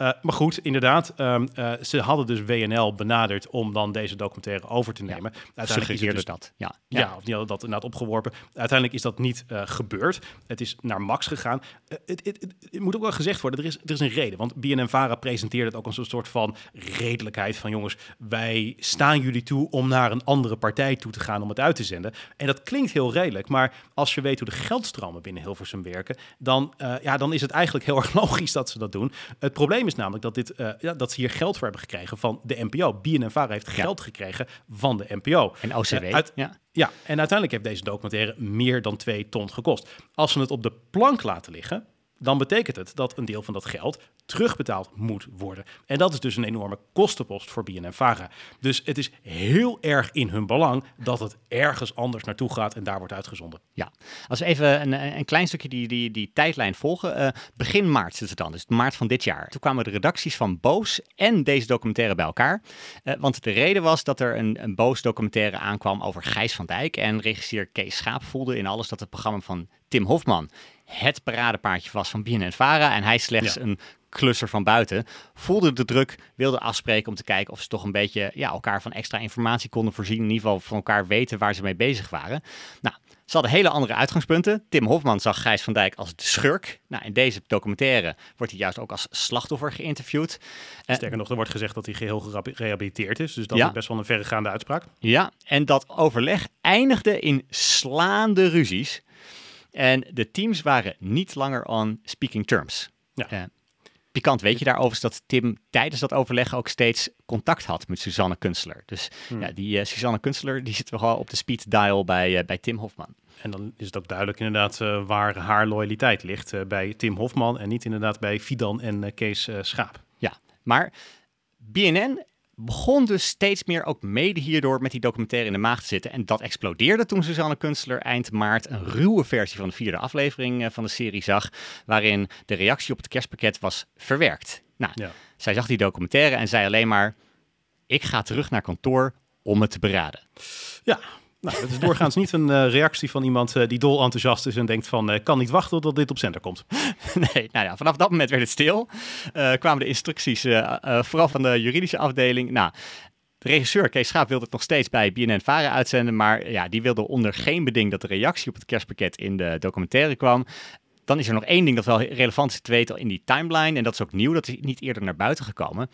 Ja. maar goed, inderdaad, um, ze hadden dus WNL benaderd om dan deze documentaire over te nemen. Ja, Uiteindelijk is dus, dat. Ja. Ja. ja, of die hadden dat inderdaad opgeworpen. Uiteindelijk is dat niet gebeurd. Het is naar Max gegaan. Het, het, het, moet ook wel gezegd worden, er is, er is een reden. Want BNN-Vara presenteert het ook als een soort van redelijkheid van jongens, wij staan jullie toe om naar een andere partij toe te gaan om het uit te zenden. En dat klinkt heel redelijk, maar als je weet hoe de geldstromen binnen Hilversum werken, dan, ja, dan is het eigenlijk heel erg logisch dat ze dat doen. Het probleem is namelijk dat, dit, uh, ja, dat ze hier geld voor hebben gekregen van de NPO. BNNVARA heeft geld ja. gekregen van de NPO. En OCW, uh, uit, ja. Ja, en uiteindelijk heeft deze documentaire meer dan twee ton gekost. Als ze het op de plank laten liggen, dan betekent het dat een deel van dat geld terugbetaald moet worden. En dat is dus een enorme kostenpost voor BNNVARA. Dus het is heel erg in hun belang dat het ergens anders naartoe gaat en daar wordt uitgezonden. Ja, als we even een, een klein stukje die, die, die tijdlijn volgen. Uh, begin maart zit het dan, dus maart van dit jaar. Toen kwamen de redacties van Boos en deze documentaire bij elkaar. Uh, want de reden was dat er een, een Boos documentaire aankwam over Gijs van Dijk. En regisseur Kees Schaap voelde in alles dat het programma van Tim Hofman het paradepaardje was van BNN-Vara en hij slechts ja. een klusser van buiten, voelde de druk, wilde afspreken om te kijken of ze toch een beetje ja, elkaar van extra informatie konden voorzien, in ieder geval van elkaar weten waar ze mee bezig waren. Nou, ze hadden hele andere uitgangspunten. Tim Hofman zag Gijs van Dijk als de schurk. Nou, in deze documentaire wordt hij juist ook als slachtoffer geïnterviewd. Sterker nog, er wordt gezegd dat hij geheel gerehabiliteerd is. Dus dat ja. is best wel een verregaande uitspraak. Ja, en dat overleg eindigde in slaande ruzies. En de teams waren niet langer on speaking terms. Ja. Uh, pikant weet je daarover dat Tim tijdens dat overleg ook steeds contact had met Suzanne Kunstler. Dus hmm. ja, die uh, Suzanne Kunstler die zit wel op de speed dial bij, uh, bij Tim Hofman. En dan is het ook duidelijk inderdaad uh, waar haar loyaliteit ligt. bij Tim Hofman en niet inderdaad bij Fidan en Kees Schaap. Ja, maar BNN begon dus steeds meer ook mede hierdoor met die documentaire in de maag te zitten. En dat explodeerde toen Suzanne Kunstler eind maart een ruwe versie van de vierde aflevering eh, van de serie zag, waarin de reactie op het kerstpakket was verwerkt. Nou, Ja. zij zag die documentaire en zei alleen maar, ik ga terug naar kantoor om het te beraden. Ja, nou, het is doorgaans niet een eh, reactie van iemand eh, die dol enthousiast is en denkt van, eh, kan niet wachten tot dit op zender komt. Nee, nou ja, vanaf dat moment werd het stil. Kwamen de instructies, vooral van de juridische afdeling. Nou, de regisseur Kees Schaap wilde het nog steeds bij BNN-Vara uitzenden, maar ja, die wilde onder geen beding dat de reactie op het kerstpakket in de documentaire kwam. Dan is er nog één ding dat wel relevant is te weten in die timeline, en dat is ook nieuw, dat is niet eerder naar buiten gekomen.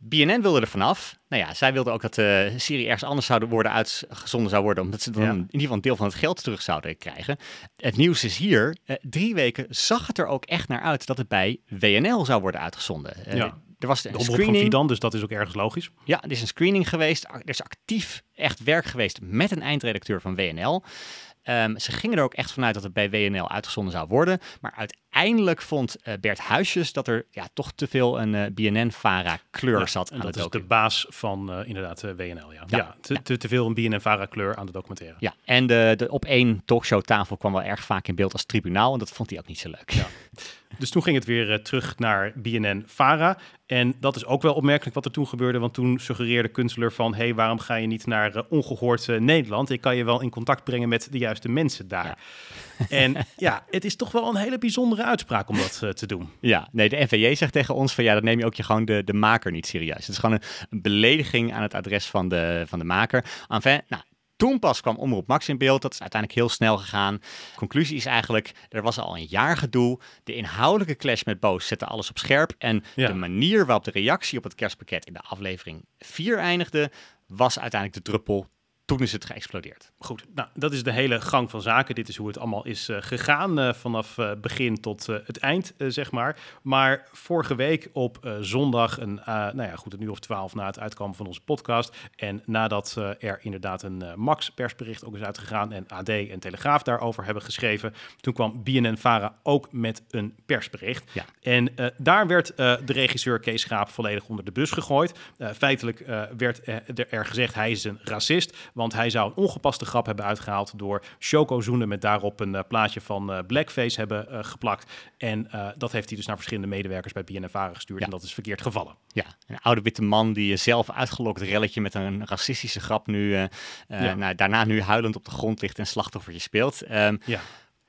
BNN wilde er vanaf. Nou ja, zij wilde ook dat de serie ergens anders zou worden uitgezonden zou worden, omdat ze dan Ja. in ieder geval een deel van het geld terug zouden krijgen. Het nieuws is hier, eh, drie weken zag het er ook echt naar uit dat het bij WNL zou worden uitgezonden. Eh, Ja. Er was De een van screening. Fidan, dus dat is ook ergens logisch. Ja, er is een screening geweest. Er is actief echt werk geweest met een eindredacteur van WNL. Ehm, ze gingen er ook echt vanuit dat het bij WNL uitgezonden zou worden. Maar uiteindelijk vond eh, Bert Huisjes dat er ja, toch te veel een eh, BNN-Vara-kleur Ja, zat aan dat het is de baas van eh, inderdaad WNL, ja. Ja. Te, te, te veel een BNN-Vara kleur aan de documentaire. Ja, en de, de op één talkshowtafel kwam wel erg vaak in beeld als tribunaal. En dat vond hij ook niet zo leuk. Ja. Dus toen ging het weer terug naar BNN-Vara. En dat is ook wel opmerkelijk wat er toen gebeurde. Want toen suggereerde Kunstler van... hé, hey, waarom ga je niet naar eh, ongehoord eh, Nederland? Ik kan je wel in contact brengen met de juiste mensen daar. Ja. En ja, het is toch wel een hele bijzondere uitspraak om dat eh, te doen. Ja, nee, de NVJ zegt tegen ons van ja, dan neem je ook je gewoon de, de maker niet serieus. Het is gewoon een, een belediging aan het adres van de, van de maker. Enfin, nou, toen pas kwam Omroep Max in beeld. Dat is uiteindelijk heel snel gegaan. Conclusie is eigenlijk, er was al een jaar gedoe. De inhoudelijke clash met Boos zette alles op scherp. En Ja. de manier waarop de reactie op het kerstpakket in de aflevering 4 eindigde, was uiteindelijk de druppel. Toen is het geëxplodeerd. Goed, nou, dat is de hele gang van zaken. Dit is hoe het allemaal is eh, gegaan eh, vanaf eh, begin tot het eind, zeg maar. Maar vorige week op zondag, een, nou ja, goed, een uur of twaalf na het uitkomen van onze podcast. En nadat er inderdaad een Max-persbericht ook is uitgegaan en AD en Telegraaf daarover hebben geschreven. Toen kwam BNN-Vara ook met een persbericht. Ja. En daar werd de regisseur Kees Schaap volledig onder de bus gegooid. Feitelijk werd er gezegd hij is een racist, want hij zou een ongepaste grap hebben uitgehaald door Choco zoenen met daarop een eh, plaatje van eh, blackface hebben eh, geplakt. En dat heeft hij dus naar verschillende medewerkers bij BNNVARA gestuurd Ja. en dat is verkeerd gevallen. Ja, een oude witte man die zelf uitgelokt relletje met een racistische grap nu, Ja. nou, daarna nu huilend op de grond ligt en slachtoffertje speelt. Ehm, Ja.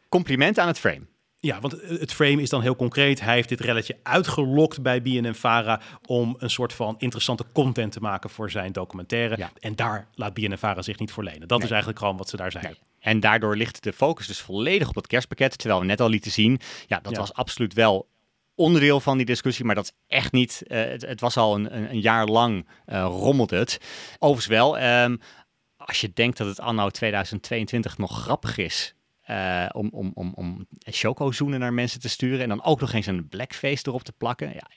compliment aan het frame. Ja, want het frame is dan heel concreet. Hij heeft dit relletje uitgelokt bij BNN-Vara om een soort van interessante content te maken voor zijn documentaire. Ja. En daar laat BNN-Vara zich niet voor lenen. Dat Nee. is eigenlijk gewoon wat ze daar. Nee. En daardoor ligt de focus dus volledig op het kerstpakket. Terwijl we net al lieten zien, ja, dat Ja. was absoluut wel onderdeel van die discussie, maar dat is echt niet. eh, het, het was al een, een, een jaar lang eh rommelde het. Overigens wel, ehm, als je denkt dat het anno 2022 nog grappig is. Eh, om, om, om, om chocozoenen naar mensen te sturen en dan ook nog eens een blackface erop te plakken. Ja,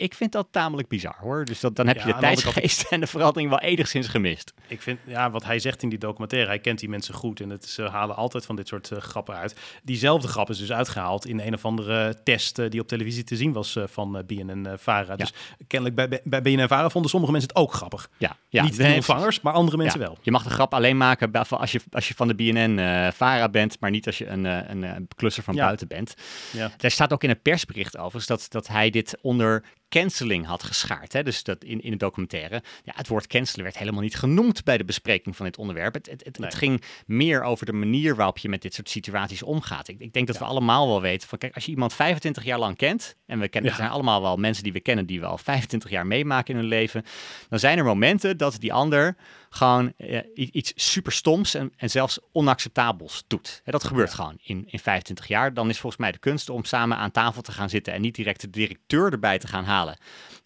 ik vind dat tamelijk bizar hoor. Dus dat, dan heb Ja, je de tijdsgeest en de verandering wel enigszins gemist. Ik vind, ja, wat hij zegt in die documentaire, hij kent die mensen goed en het, ze halen altijd van dit soort eh, grappen uit. Diezelfde grap is dus uitgehaald in een of andere test eh, die op televisie te zien was eh, van eh, BNN-Vara. Dus kennelijk bij, bij BNN-Vara vonden sommige mensen het ook grappig. Ja, ja. Niet de ontvangers, maar andere mensen wel. Je mag de grap alleen maken als je, als je van de BNN-Vara bent, maar niet als je een, eh, een, eh, klusser van buiten bent. Ja. Er staat ook in het persbericht overigens dat, dat hij dit onder canceling had geschaard. Hè? Dus dat in, in de documentaire. Ja, het woord cancelen werd helemaal niet genoemd bij de bespreking van dit onderwerp. Het, het, het, Nee. het ging meer over de manier waarop je met dit soort situaties omgaat. Ik, ik denk dat we allemaal wel weten van, kijk, als je iemand 25 jaar lang kent, en we kennen, Ja. er zijn allemaal wel mensen die we kennen die we al 25 jaar meemaken in hun leven, dan zijn er momenten dat die ander gewoon eh, iets super stoms en, en zelfs onacceptabels doet. Hè, dat gebeurt gewoon in, in 25 jaar. Dan is volgens mij de kunst om samen aan tafel te gaan zitten en niet direct de directeur erbij te gaan halen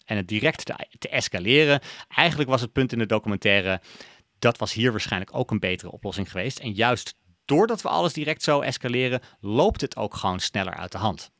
en het direct te, te escaleren. Eigenlijk was het punt in de documentaire, dat was hier waarschijnlijk ook een betere oplossing geweest. En juist doordat we alles direct zo escaleren, loopt het ook gewoon sneller uit de hand.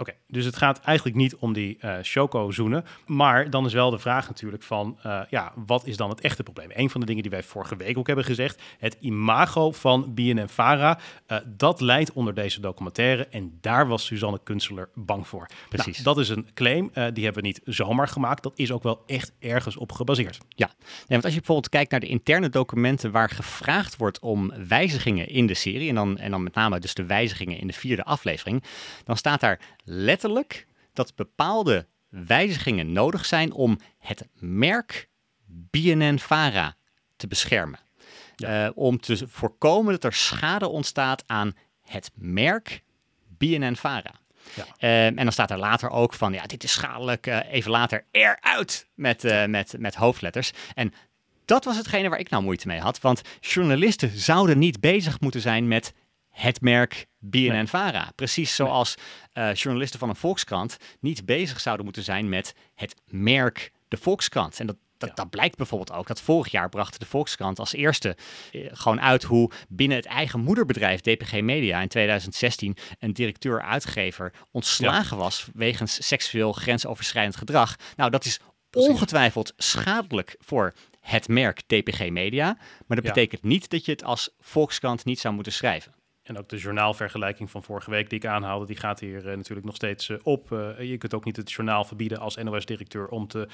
Oké, dus het gaat eigenlijk niet om die eh choco-zoenen. Maar dan is wel de vraag natuurlijk van, eh, ja, wat is dan het echte probleem? Een van de dingen die wij vorige week ook hebben gezegd, het imago van BNN-Vara, eh, dat leidt onder deze documentaire. En daar was Suzanne Kunstler bang voor. Precies. Nou, dat is een claim, die hebben we niet zomaar gemaakt. Dat is ook wel echt ergens op gebaseerd. Ja, nee, want als je bijvoorbeeld kijkt naar de interne documenten waar gevraagd wordt om wijzigingen in de serie, en dan, en dan met name dus de wijzigingen in de vierde aflevering, dan staat daar letterlijk dat bepaalde wijzigingen nodig zijn om het merk BNN-Vara te beschermen. Eh, om te voorkomen dat er schade ontstaat aan het merk BNN-Vara. Ja. Ehm, en dan staat er later ook van, ja, dit is schadelijk, eh, even later eruit met, eh, met, met hoofdletters. En dat was hetgene waar ik nou moeite mee had, want journalisten zouden niet bezig moeten zijn met het merk BNN-Vara. Precies zoals eh, journalisten van een Volkskrant niet bezig zouden moeten zijn met het merk de Volkskrant. En dat, dat, Ja. dat blijkt bijvoorbeeld ook dat vorig jaar bracht de Volkskrant als eerste eh, gewoon uit hoe binnen het eigen moederbedrijf DPG Media in 2016 een directeur-uitgever ontslagen was wegens seksueel grensoverschrijdend gedrag. Nou, dat is ongetwijfeld schadelijk voor het merk DPG Media, maar dat Ja. betekent niet dat je het als Volkskrant niet zou moeten schrijven. En ook de journaalvergelijking van vorige week die ik aanhaalde, die gaat hier eh, natuurlijk nog steeds eh, op. Eh, je kunt ook niet het journaal verbieden als NOS-directeur om te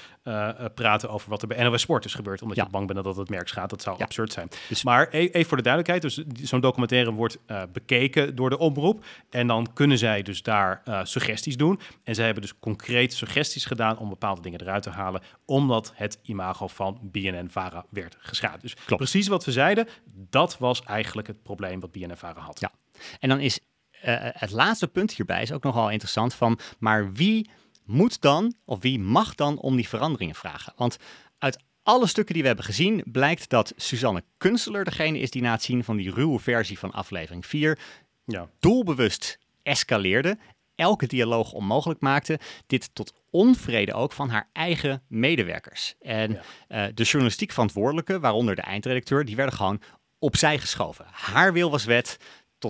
praten over wat er bij NOS Sport is gebeurd. Omdat Ja. je bang bent dat het merk schaadt. Dat zou Ja. absurd zijn. Dus- maar e- even voor de duidelijkheid, dus zo'n documentaire wordt bekeken door de omroep. En dan kunnen zij dus daar suggesties doen. En zij hebben dus concreet suggesties gedaan om bepaalde dingen eruit te halen. Omdat het imago van BNN-Vara werd geschaad. Dus Klopt. precies wat we zeiden, dat was eigenlijk het probleem wat BNN-Vara had. Ja. En dan is eh, het laatste punt hierbij is ook nogal interessant van, maar wie moet dan of wie mag dan om die veranderingen vragen? Want uit alle stukken die we hebben gezien blijkt dat Suzanne Kunstler degene is die na het zien van die ruwe versie van aflevering 4 Ja. doelbewust escaleerde, elke dialoog onmogelijk maakte, dit tot onvrede ook van haar eigen medewerkers. En Ja. eh, de journalistiek verantwoordelijke, waaronder de eindredacteur, die werden gewoon opzij geschoven. Haar wil was wet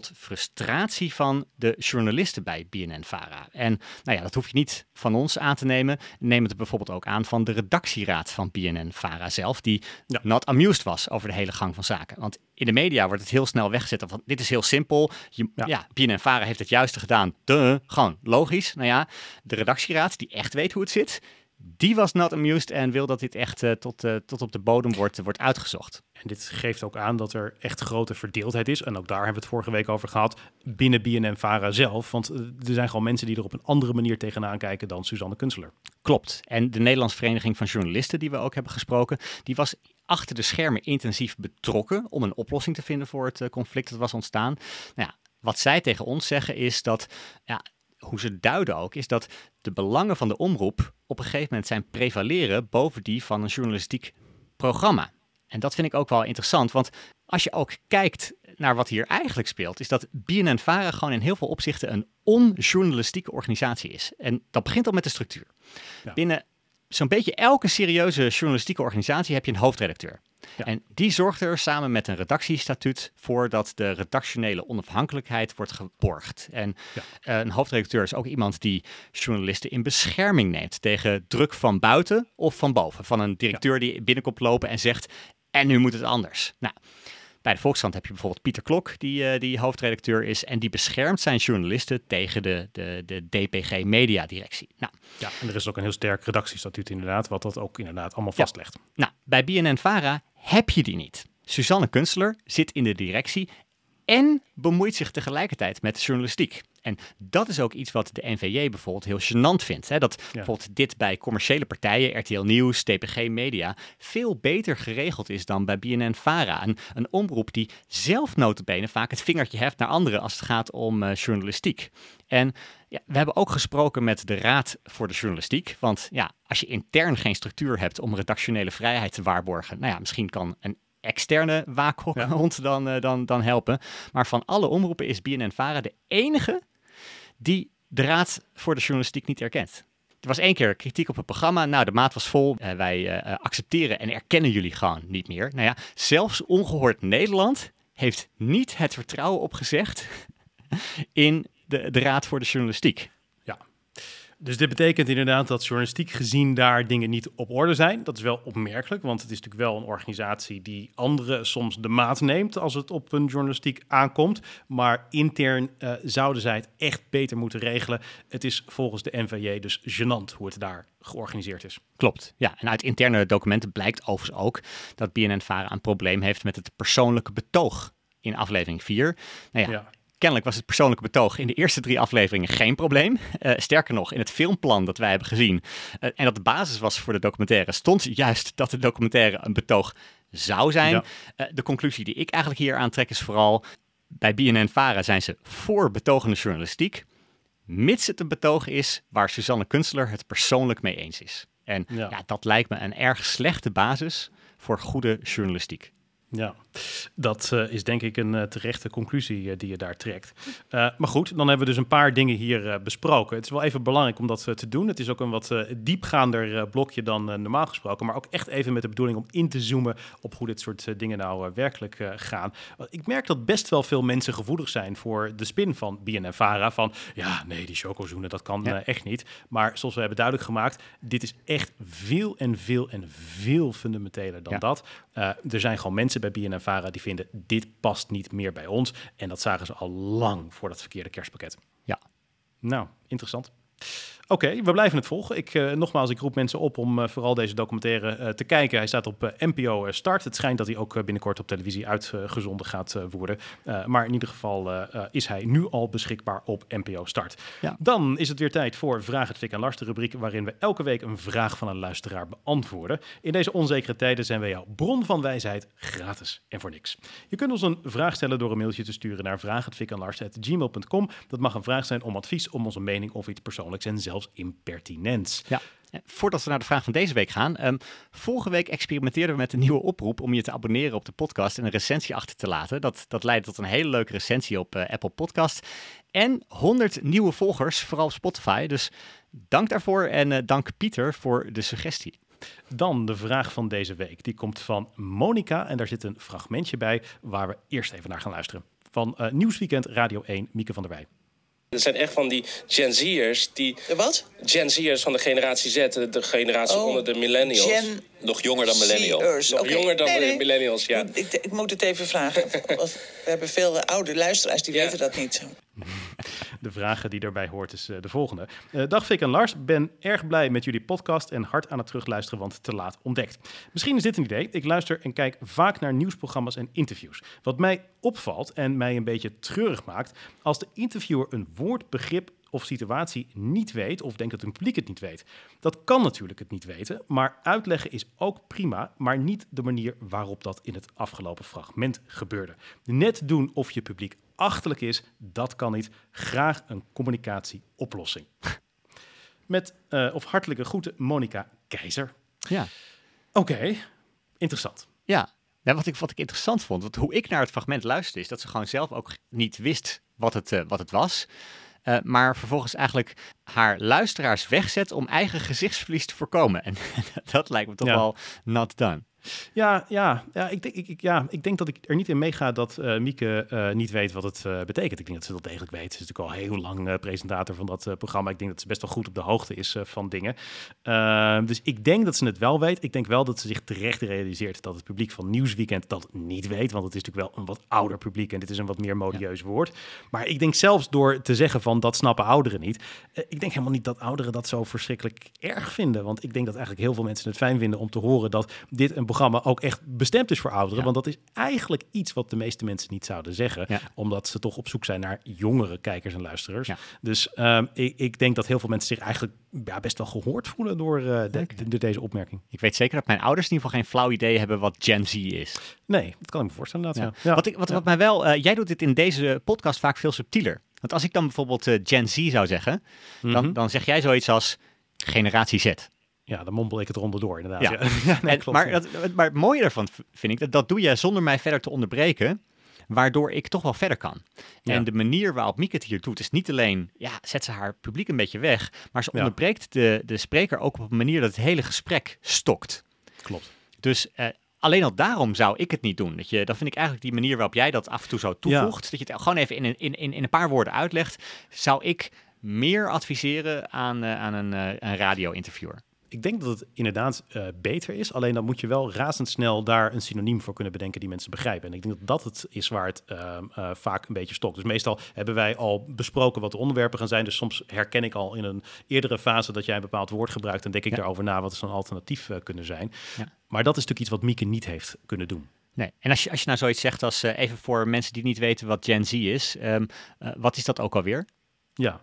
tot frustratie van de journalisten bij BNN-Vara. En nou ja, dat hoef je niet van ons aan te nemen. Neem het bijvoorbeeld ook aan van de redactieraad van BNN-Vara zelf, die Ja. not amused was over de hele gang van zaken. Want in de media wordt het heel snel weggezet van dit is heel simpel. Je, Ja. ja. BNN-Vara heeft het juiste gedaan. Duh, gewoon logisch. Nou ja, de redactieraad die echt weet hoe het zit, die was not amused en wil dat dit echt eh, tot, eh, tot op de bodem wordt, wordt uitgezocht. En dit geeft ook aan dat er echt grote verdeeldheid is. En ook daar hebben we het vorige week over gehad. Binnen BNN-Vara zelf. Want eh, er zijn gewoon mensen die er op een andere manier tegenaan kijken dan Suzanne Kunstler. Klopt. En de Nederlandse Vereniging van Journalisten, die we ook hebben gesproken, die was achter de schermen intensief betrokken om een oplossing te vinden voor het eh, conflict dat was ontstaan. Nou ja, wat zij tegen ons zeggen is dat, ja, hoe ze duiden ook, is dat de belangen van de omroep op een gegeven moment zijn prevaleren boven die van een journalistiek programma. En dat vind ik ook wel interessant, want als je ook kijkt naar wat hier eigenlijk speelt, is dat BNN-Vara gewoon in heel veel opzichten een onjournalistieke organisatie is. En dat begint al met de structuur. Ja. Binnen zo'n beetje elke serieuze journalistieke organisatie heb je een hoofdredacteur. Ja. En die zorgt er samen met een redactiestatuut voor dat de redactionele onafhankelijkheid wordt geborgd. En Ja. eh, een hoofdredacteur is ook iemand die journalisten in bescherming neemt tegen druk van buiten of van boven. Van een directeur die binnenkomt lopen en zegt, en nu moet het anders. Nou, bij de Volkskrant heb je bijvoorbeeld Pieter Klok, die, eh, die hoofdredacteur is. En die beschermt zijn journalisten tegen de, de, de DPG Media Directie. Nou, Ja, en er is ook een heel sterk redactiestatuut inderdaad. Wat dat ook inderdaad allemaal Ja. vastlegt. nou bij BNN-Vara heb je die niet. Suzanne Kunstler zit in de directie en bemoeit zich tegelijkertijd met journalistiek. En dat is ook iets wat de NVJ bijvoorbeeld heel gênant vindt. Hè? Dat bijvoorbeeld dit bij commerciële partijen, RTL Nieuws, TPG Media, veel beter geregeld is dan bij BNN-Vara. Een, een omroep die zelf notabene vaak het vingertje heft naar anderen als het gaat om eh, journalistiek. En ja, we hebben ook gesproken met de Raad voor de Journalistiek. Want ja, als je intern geen structuur hebt om redactionele vrijheid te waarborgen, nou ja, misschien kan een externe waakhond dan, eh, dan, dan helpen. Maar van alle omroepen is BNN-Vara de enige die de Raad voor de Journalistiek niet erkent. Er was één keer kritiek op het programma. Nou, de maat was vol. Eh, wij eh, accepteren en erkennen jullie gewoon niet meer. Nou ja, zelfs ongehoord Nederland heeft niet het vertrouwen opgezegd in de, de Raad voor de Journalistiek. Dus dit betekent inderdaad dat journalistiek gezien daar dingen niet op orde zijn. Dat is wel opmerkelijk, want het is natuurlijk wel een organisatie die anderen soms de maat neemt als het op een journalistiek aankomt. Maar intern eh, zouden zij het echt beter moeten regelen. Het is volgens de NVJ dus gênant hoe het daar georganiseerd is. Klopt, ja. En uit interne documenten blijkt overigens ook dat BNN-Vara een probleem heeft met het persoonlijke betoog in aflevering 4. Nou ja, Ja. Kennelijk was het persoonlijke betoog in de eerste drie afleveringen geen probleem. Eh, sterker nog, in het filmplan dat wij hebben gezien eh, en dat de basis was voor de documentaire, stond juist dat de documentaire een betoog zou zijn. Ja. Eh, de conclusie die ik eigenlijk hier aantrek is vooral, bij BNN-Vara zijn ze voor betogende journalistiek, mits het een betoog is waar Suzanne Kunstler het persoonlijk mee eens is. En Ja. ja, dat lijkt me een erg slechte basis voor goede journalistiek. Ja, dat eh, is denk ik een eh, terechte conclusie eh, die je daar trekt. Maar goed, dan hebben we dus een paar dingen hier besproken. Het is wel even belangrijk om dat te doen. Het is ook een wat diepgaander blokje dan normaal gesproken. Maar ook echt even met de bedoeling om in te zoomen op hoe dit soort dingen nou werkelijk gaan. Ik merk dat best wel veel mensen gevoelig zijn voor de spin van BNN-Vara. Van ja, nee, die chocozoenen, dat kan Ja. echt niet. Maar zoals we hebben duidelijk gemaakt, dit is echt veel en veel en veel fundamenteler dan Ja. dat. Er zijn gewoon mensen bij BNN-Vara die vinden dit past niet meer bij ons. En dat zagen ze al lang voor dat verkeerde kerstpakket. Ja. Nou, interessant. Oké, we blijven het volgen. Ik, eh, nogmaals, ik roep mensen op om eh, vooral deze documentaire eh, te kijken. Hij staat op NPO Start. Het schijnt dat hij ook binnenkort op televisie uitgezonden gaat worden. Maar in ieder geval is hij nu al beschikbaar op NPO Start. Ja. Dan is het weer tijd voor Vraag het Fik en Lars, de rubriek waarin we elke week een vraag van een luisteraar beantwoorden. In deze onzekere tijden zijn wij jouw bron van wijsheid gratis en voor niks. Je kunt ons een vraag stellen door een mailtje te sturen naar vraaghetfikanlars.gmail.com. Dat mag een vraag zijn om advies, om onze mening of iets persoonlijks en zelfs impertinents. Ja. Voordat we naar de vraag van deze week gaan. ehm, vorige week experimenteerden we met een nieuwe oproep om je te abonneren op de podcast en een recensie achter te laten. Dat, dat leidde tot een hele leuke recensie op eh, Apple Podcast. En 100 nieuwe volgers, vooral op Spotify. Dus dank daarvoor en eh, dank Pieter voor de suggestie. Dan de vraag van deze week. Die komt van Monica en daar zit een fragmentje bij waar we eerst even naar gaan luisteren. Van eh, Nieuwsweekend Radio 1, Mieke van der Wij. Er zijn echt van die Gen Z'ers die... De wat? Gen Z'ers van de generatie Z, de, generatie Oh, onder de millennials. Gen Nog jonger dan Z'ers. Nog Oké. jonger dan Nee, de nee. millennials, ja. Ik, ik moet het even vragen. We hebben veel oude luisteraars die Ja. weten dat niet. De vragen die daarbij hoort is eh, de volgende. Eh, dag Fik en Lars, ben erg blij met jullie podcast en hard aan het terugluisteren, want te laat ontdekt. Misschien is dit een idee. Ik luister en kijk vaak naar nieuwsprogramma's en interviews. Wat mij opvalt en mij een beetje treurig maakt, als de interviewer een woord, begrip of situatie niet weet of denkt dat het publiek het niet weet. Dat kan natuurlijk het niet weten, maar uitleggen is ook prima, maar niet de manier waarop dat in het afgelopen fragment gebeurde. Net doen of je publiek achterlijk is, dat kan niet. Graag een communicatieoplossing. Met eh, of hartelijke groeten, Monica Keizer. Ja. Oké, interessant. Ja, nou, wat, ik, wat ik interessant vond, want hoe ik naar het fragment luisterde, is dat ze gewoon zelf ook niet wist wat het, eh, wat het was. eh, maar vervolgens eigenlijk haar luisteraars wegzet om eigen gezichtsverlies te voorkomen. En dat lijkt me toch Ja. wel not done. Ja, ja, ja, ik denk, ik, ja, ik denk dat ik er niet in meega dat eh, Mieke eh, niet weet wat het eh, betekent. Ik denk dat ze dat degelijk weet. Ze is natuurlijk al heel lang presentator van dat programma. Ik denk dat ze best wel goed op de hoogte is van dingen. Ehm, dus ik denk dat ze het wel weet. Ik denk wel dat ze zich terecht realiseert dat het publiek van Nieuwsweekend dat niet weet. Want het is natuurlijk wel een wat ouder publiek en dit is een wat meer modieus woord. Maar ik denk zelfs door te zeggen van dat snappen ouderen niet. ik denk helemaal niet dat ouderen dat zo verschrikkelijk erg vinden. Want ik denk dat eigenlijk heel veel mensen het fijn vinden om te horen dat dit een programma ook echt bestemd is voor ouderen. Ja. Want dat is eigenlijk iets wat de meeste mensen niet zouden zeggen. Ja. Omdat ze toch op zoek zijn naar jongere kijkers en luisteraars. Ja. Dus ehm, ik, ik denk dat heel veel mensen zich eigenlijk ja, best wel gehoord voelen door, eh, de- door deze opmerking. Ik weet zeker dat mijn ouders in ieder geval geen flauw idee hebben wat Gen Z is. Nee, dat kan ik me voorstellen. Inderdaad. Wat, ik, wat, wat mij wel, eh, jij doet dit in deze podcast vaak veel subtieler. Want als ik dan bijvoorbeeld eh, Gen Z zou zeggen, dan, Mhm. dan zeg jij zoiets als generatie Z. Ja, dan mompel ik het ronderdoor inderdaad. Ja. Ja, ja nee, En- klopt. maar, ja. dat, maar het mooie daarvan vind ik, dat, dat doe je zonder mij verder te onderbreken, waardoor ik toch wel verder kan. Ja. En de manier waarop Mieke het hier doet, is niet alleen, ja, zet ze haar publiek een beetje weg, maar ze Ja. onderbreekt de, de spreker ook op een manier dat het hele gesprek stokt. Klopt. Dus eh, alleen al daarom zou ik het niet doen. Dat je, dan vind ik eigenlijk die manier waarop jij dat af en toe zo toevoegt, dat je het gewoon even in een, in, in, in een paar woorden uitlegt, zou ik meer adviseren aan, eh, aan een, eh, een radio-interviewer? Ik denk dat het inderdaad eh, beter is. Alleen dan moet je wel razendsnel daar een synoniem voor kunnen bedenken die mensen begrijpen. En ik denk dat dat het is waar het ehm, eh, vaak een beetje stokt. Dus meestal hebben wij al besproken wat de onderwerpen gaan zijn. Dus soms herken ik al in een eerdere fase dat jij een bepaald woord gebruikt. En denk ik Ja. daarover na wat is een alternatief eh, kunnen zijn. Ja. Maar dat is natuurlijk iets wat Mieke niet heeft kunnen doen. Nee. En als je, als je nou zoiets zegt als, even voor mensen die niet weten wat Gen Z is, ehm, eh, wat is dat ook alweer? Ja,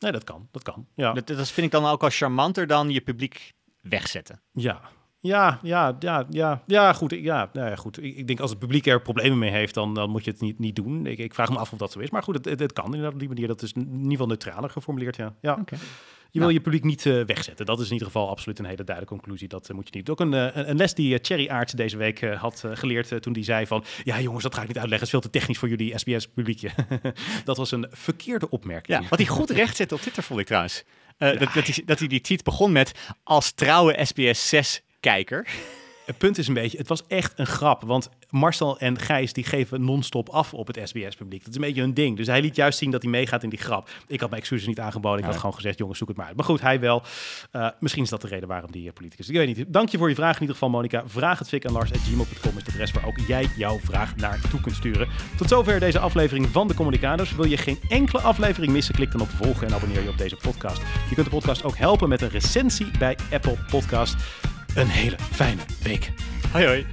nee, dat kan. Dat kan. Ja. Dat, dat vind ik dan ook al charmanter dan je publiek wegzetten. Ja. Ja, ja, ja, ja, ja, goed. ik- Ja, nou ja, goed. Ik, ik denk als het publiek er problemen mee heeft, dan, dan moet je het niet, niet doen. Ik, ik vraag me af of dat zo is. Maar goed, het, het, kan inderdaad op die manier. Dat is in ieder geval neutraler geformuleerd, ja. ja. Je wil je publiek niet eh, wegzetten. Dat is in ieder geval absoluut een hele duidelijke conclusie. Dat eh, moet je niet. Ook een, eh, een, les die Thierry Aarts deze week had geleerd toen hij zei van... Ja jongens, dat ga ik niet uitleggen. Het is veel te technisch voor jullie SBS-publiekje. dat was een verkeerde opmerking. Ja, wat hij goed recht zette op Twitter vond ik trouwens. Dat, dat, hij, dat hij die tweet begon met als trouwe SBS 6 kijker. Het punt is een beetje, het was echt een grap. Want Marcel en Gijs die geven non-stop af op het SBS-publiek. Dat is een beetje hun ding. Dus hij liet juist zien dat hij meegaat in die grap. Ik had mijn excuses niet aangeboden. Ik had gewoon gezegd, jongens, zoek het maar uit. Maar goed, hij wel. Eh, misschien is dat de reden waarom die eh, politicus... Ik weet niet. Dank je voor je vraag in ieder geval, Monica. Vraag het Fik aan Lars.gmail.com is het adres waar ook jij jouw vraag naartoe kunt sturen. Tot zover deze aflevering van de Communicados. Wil je geen enkele aflevering missen? Klik dan op volgen en abonneer je op deze podcast. Je kunt de podcast ook helpen met een recensie bij Apple Podcast. Een hele fijne week. Hoi hoi.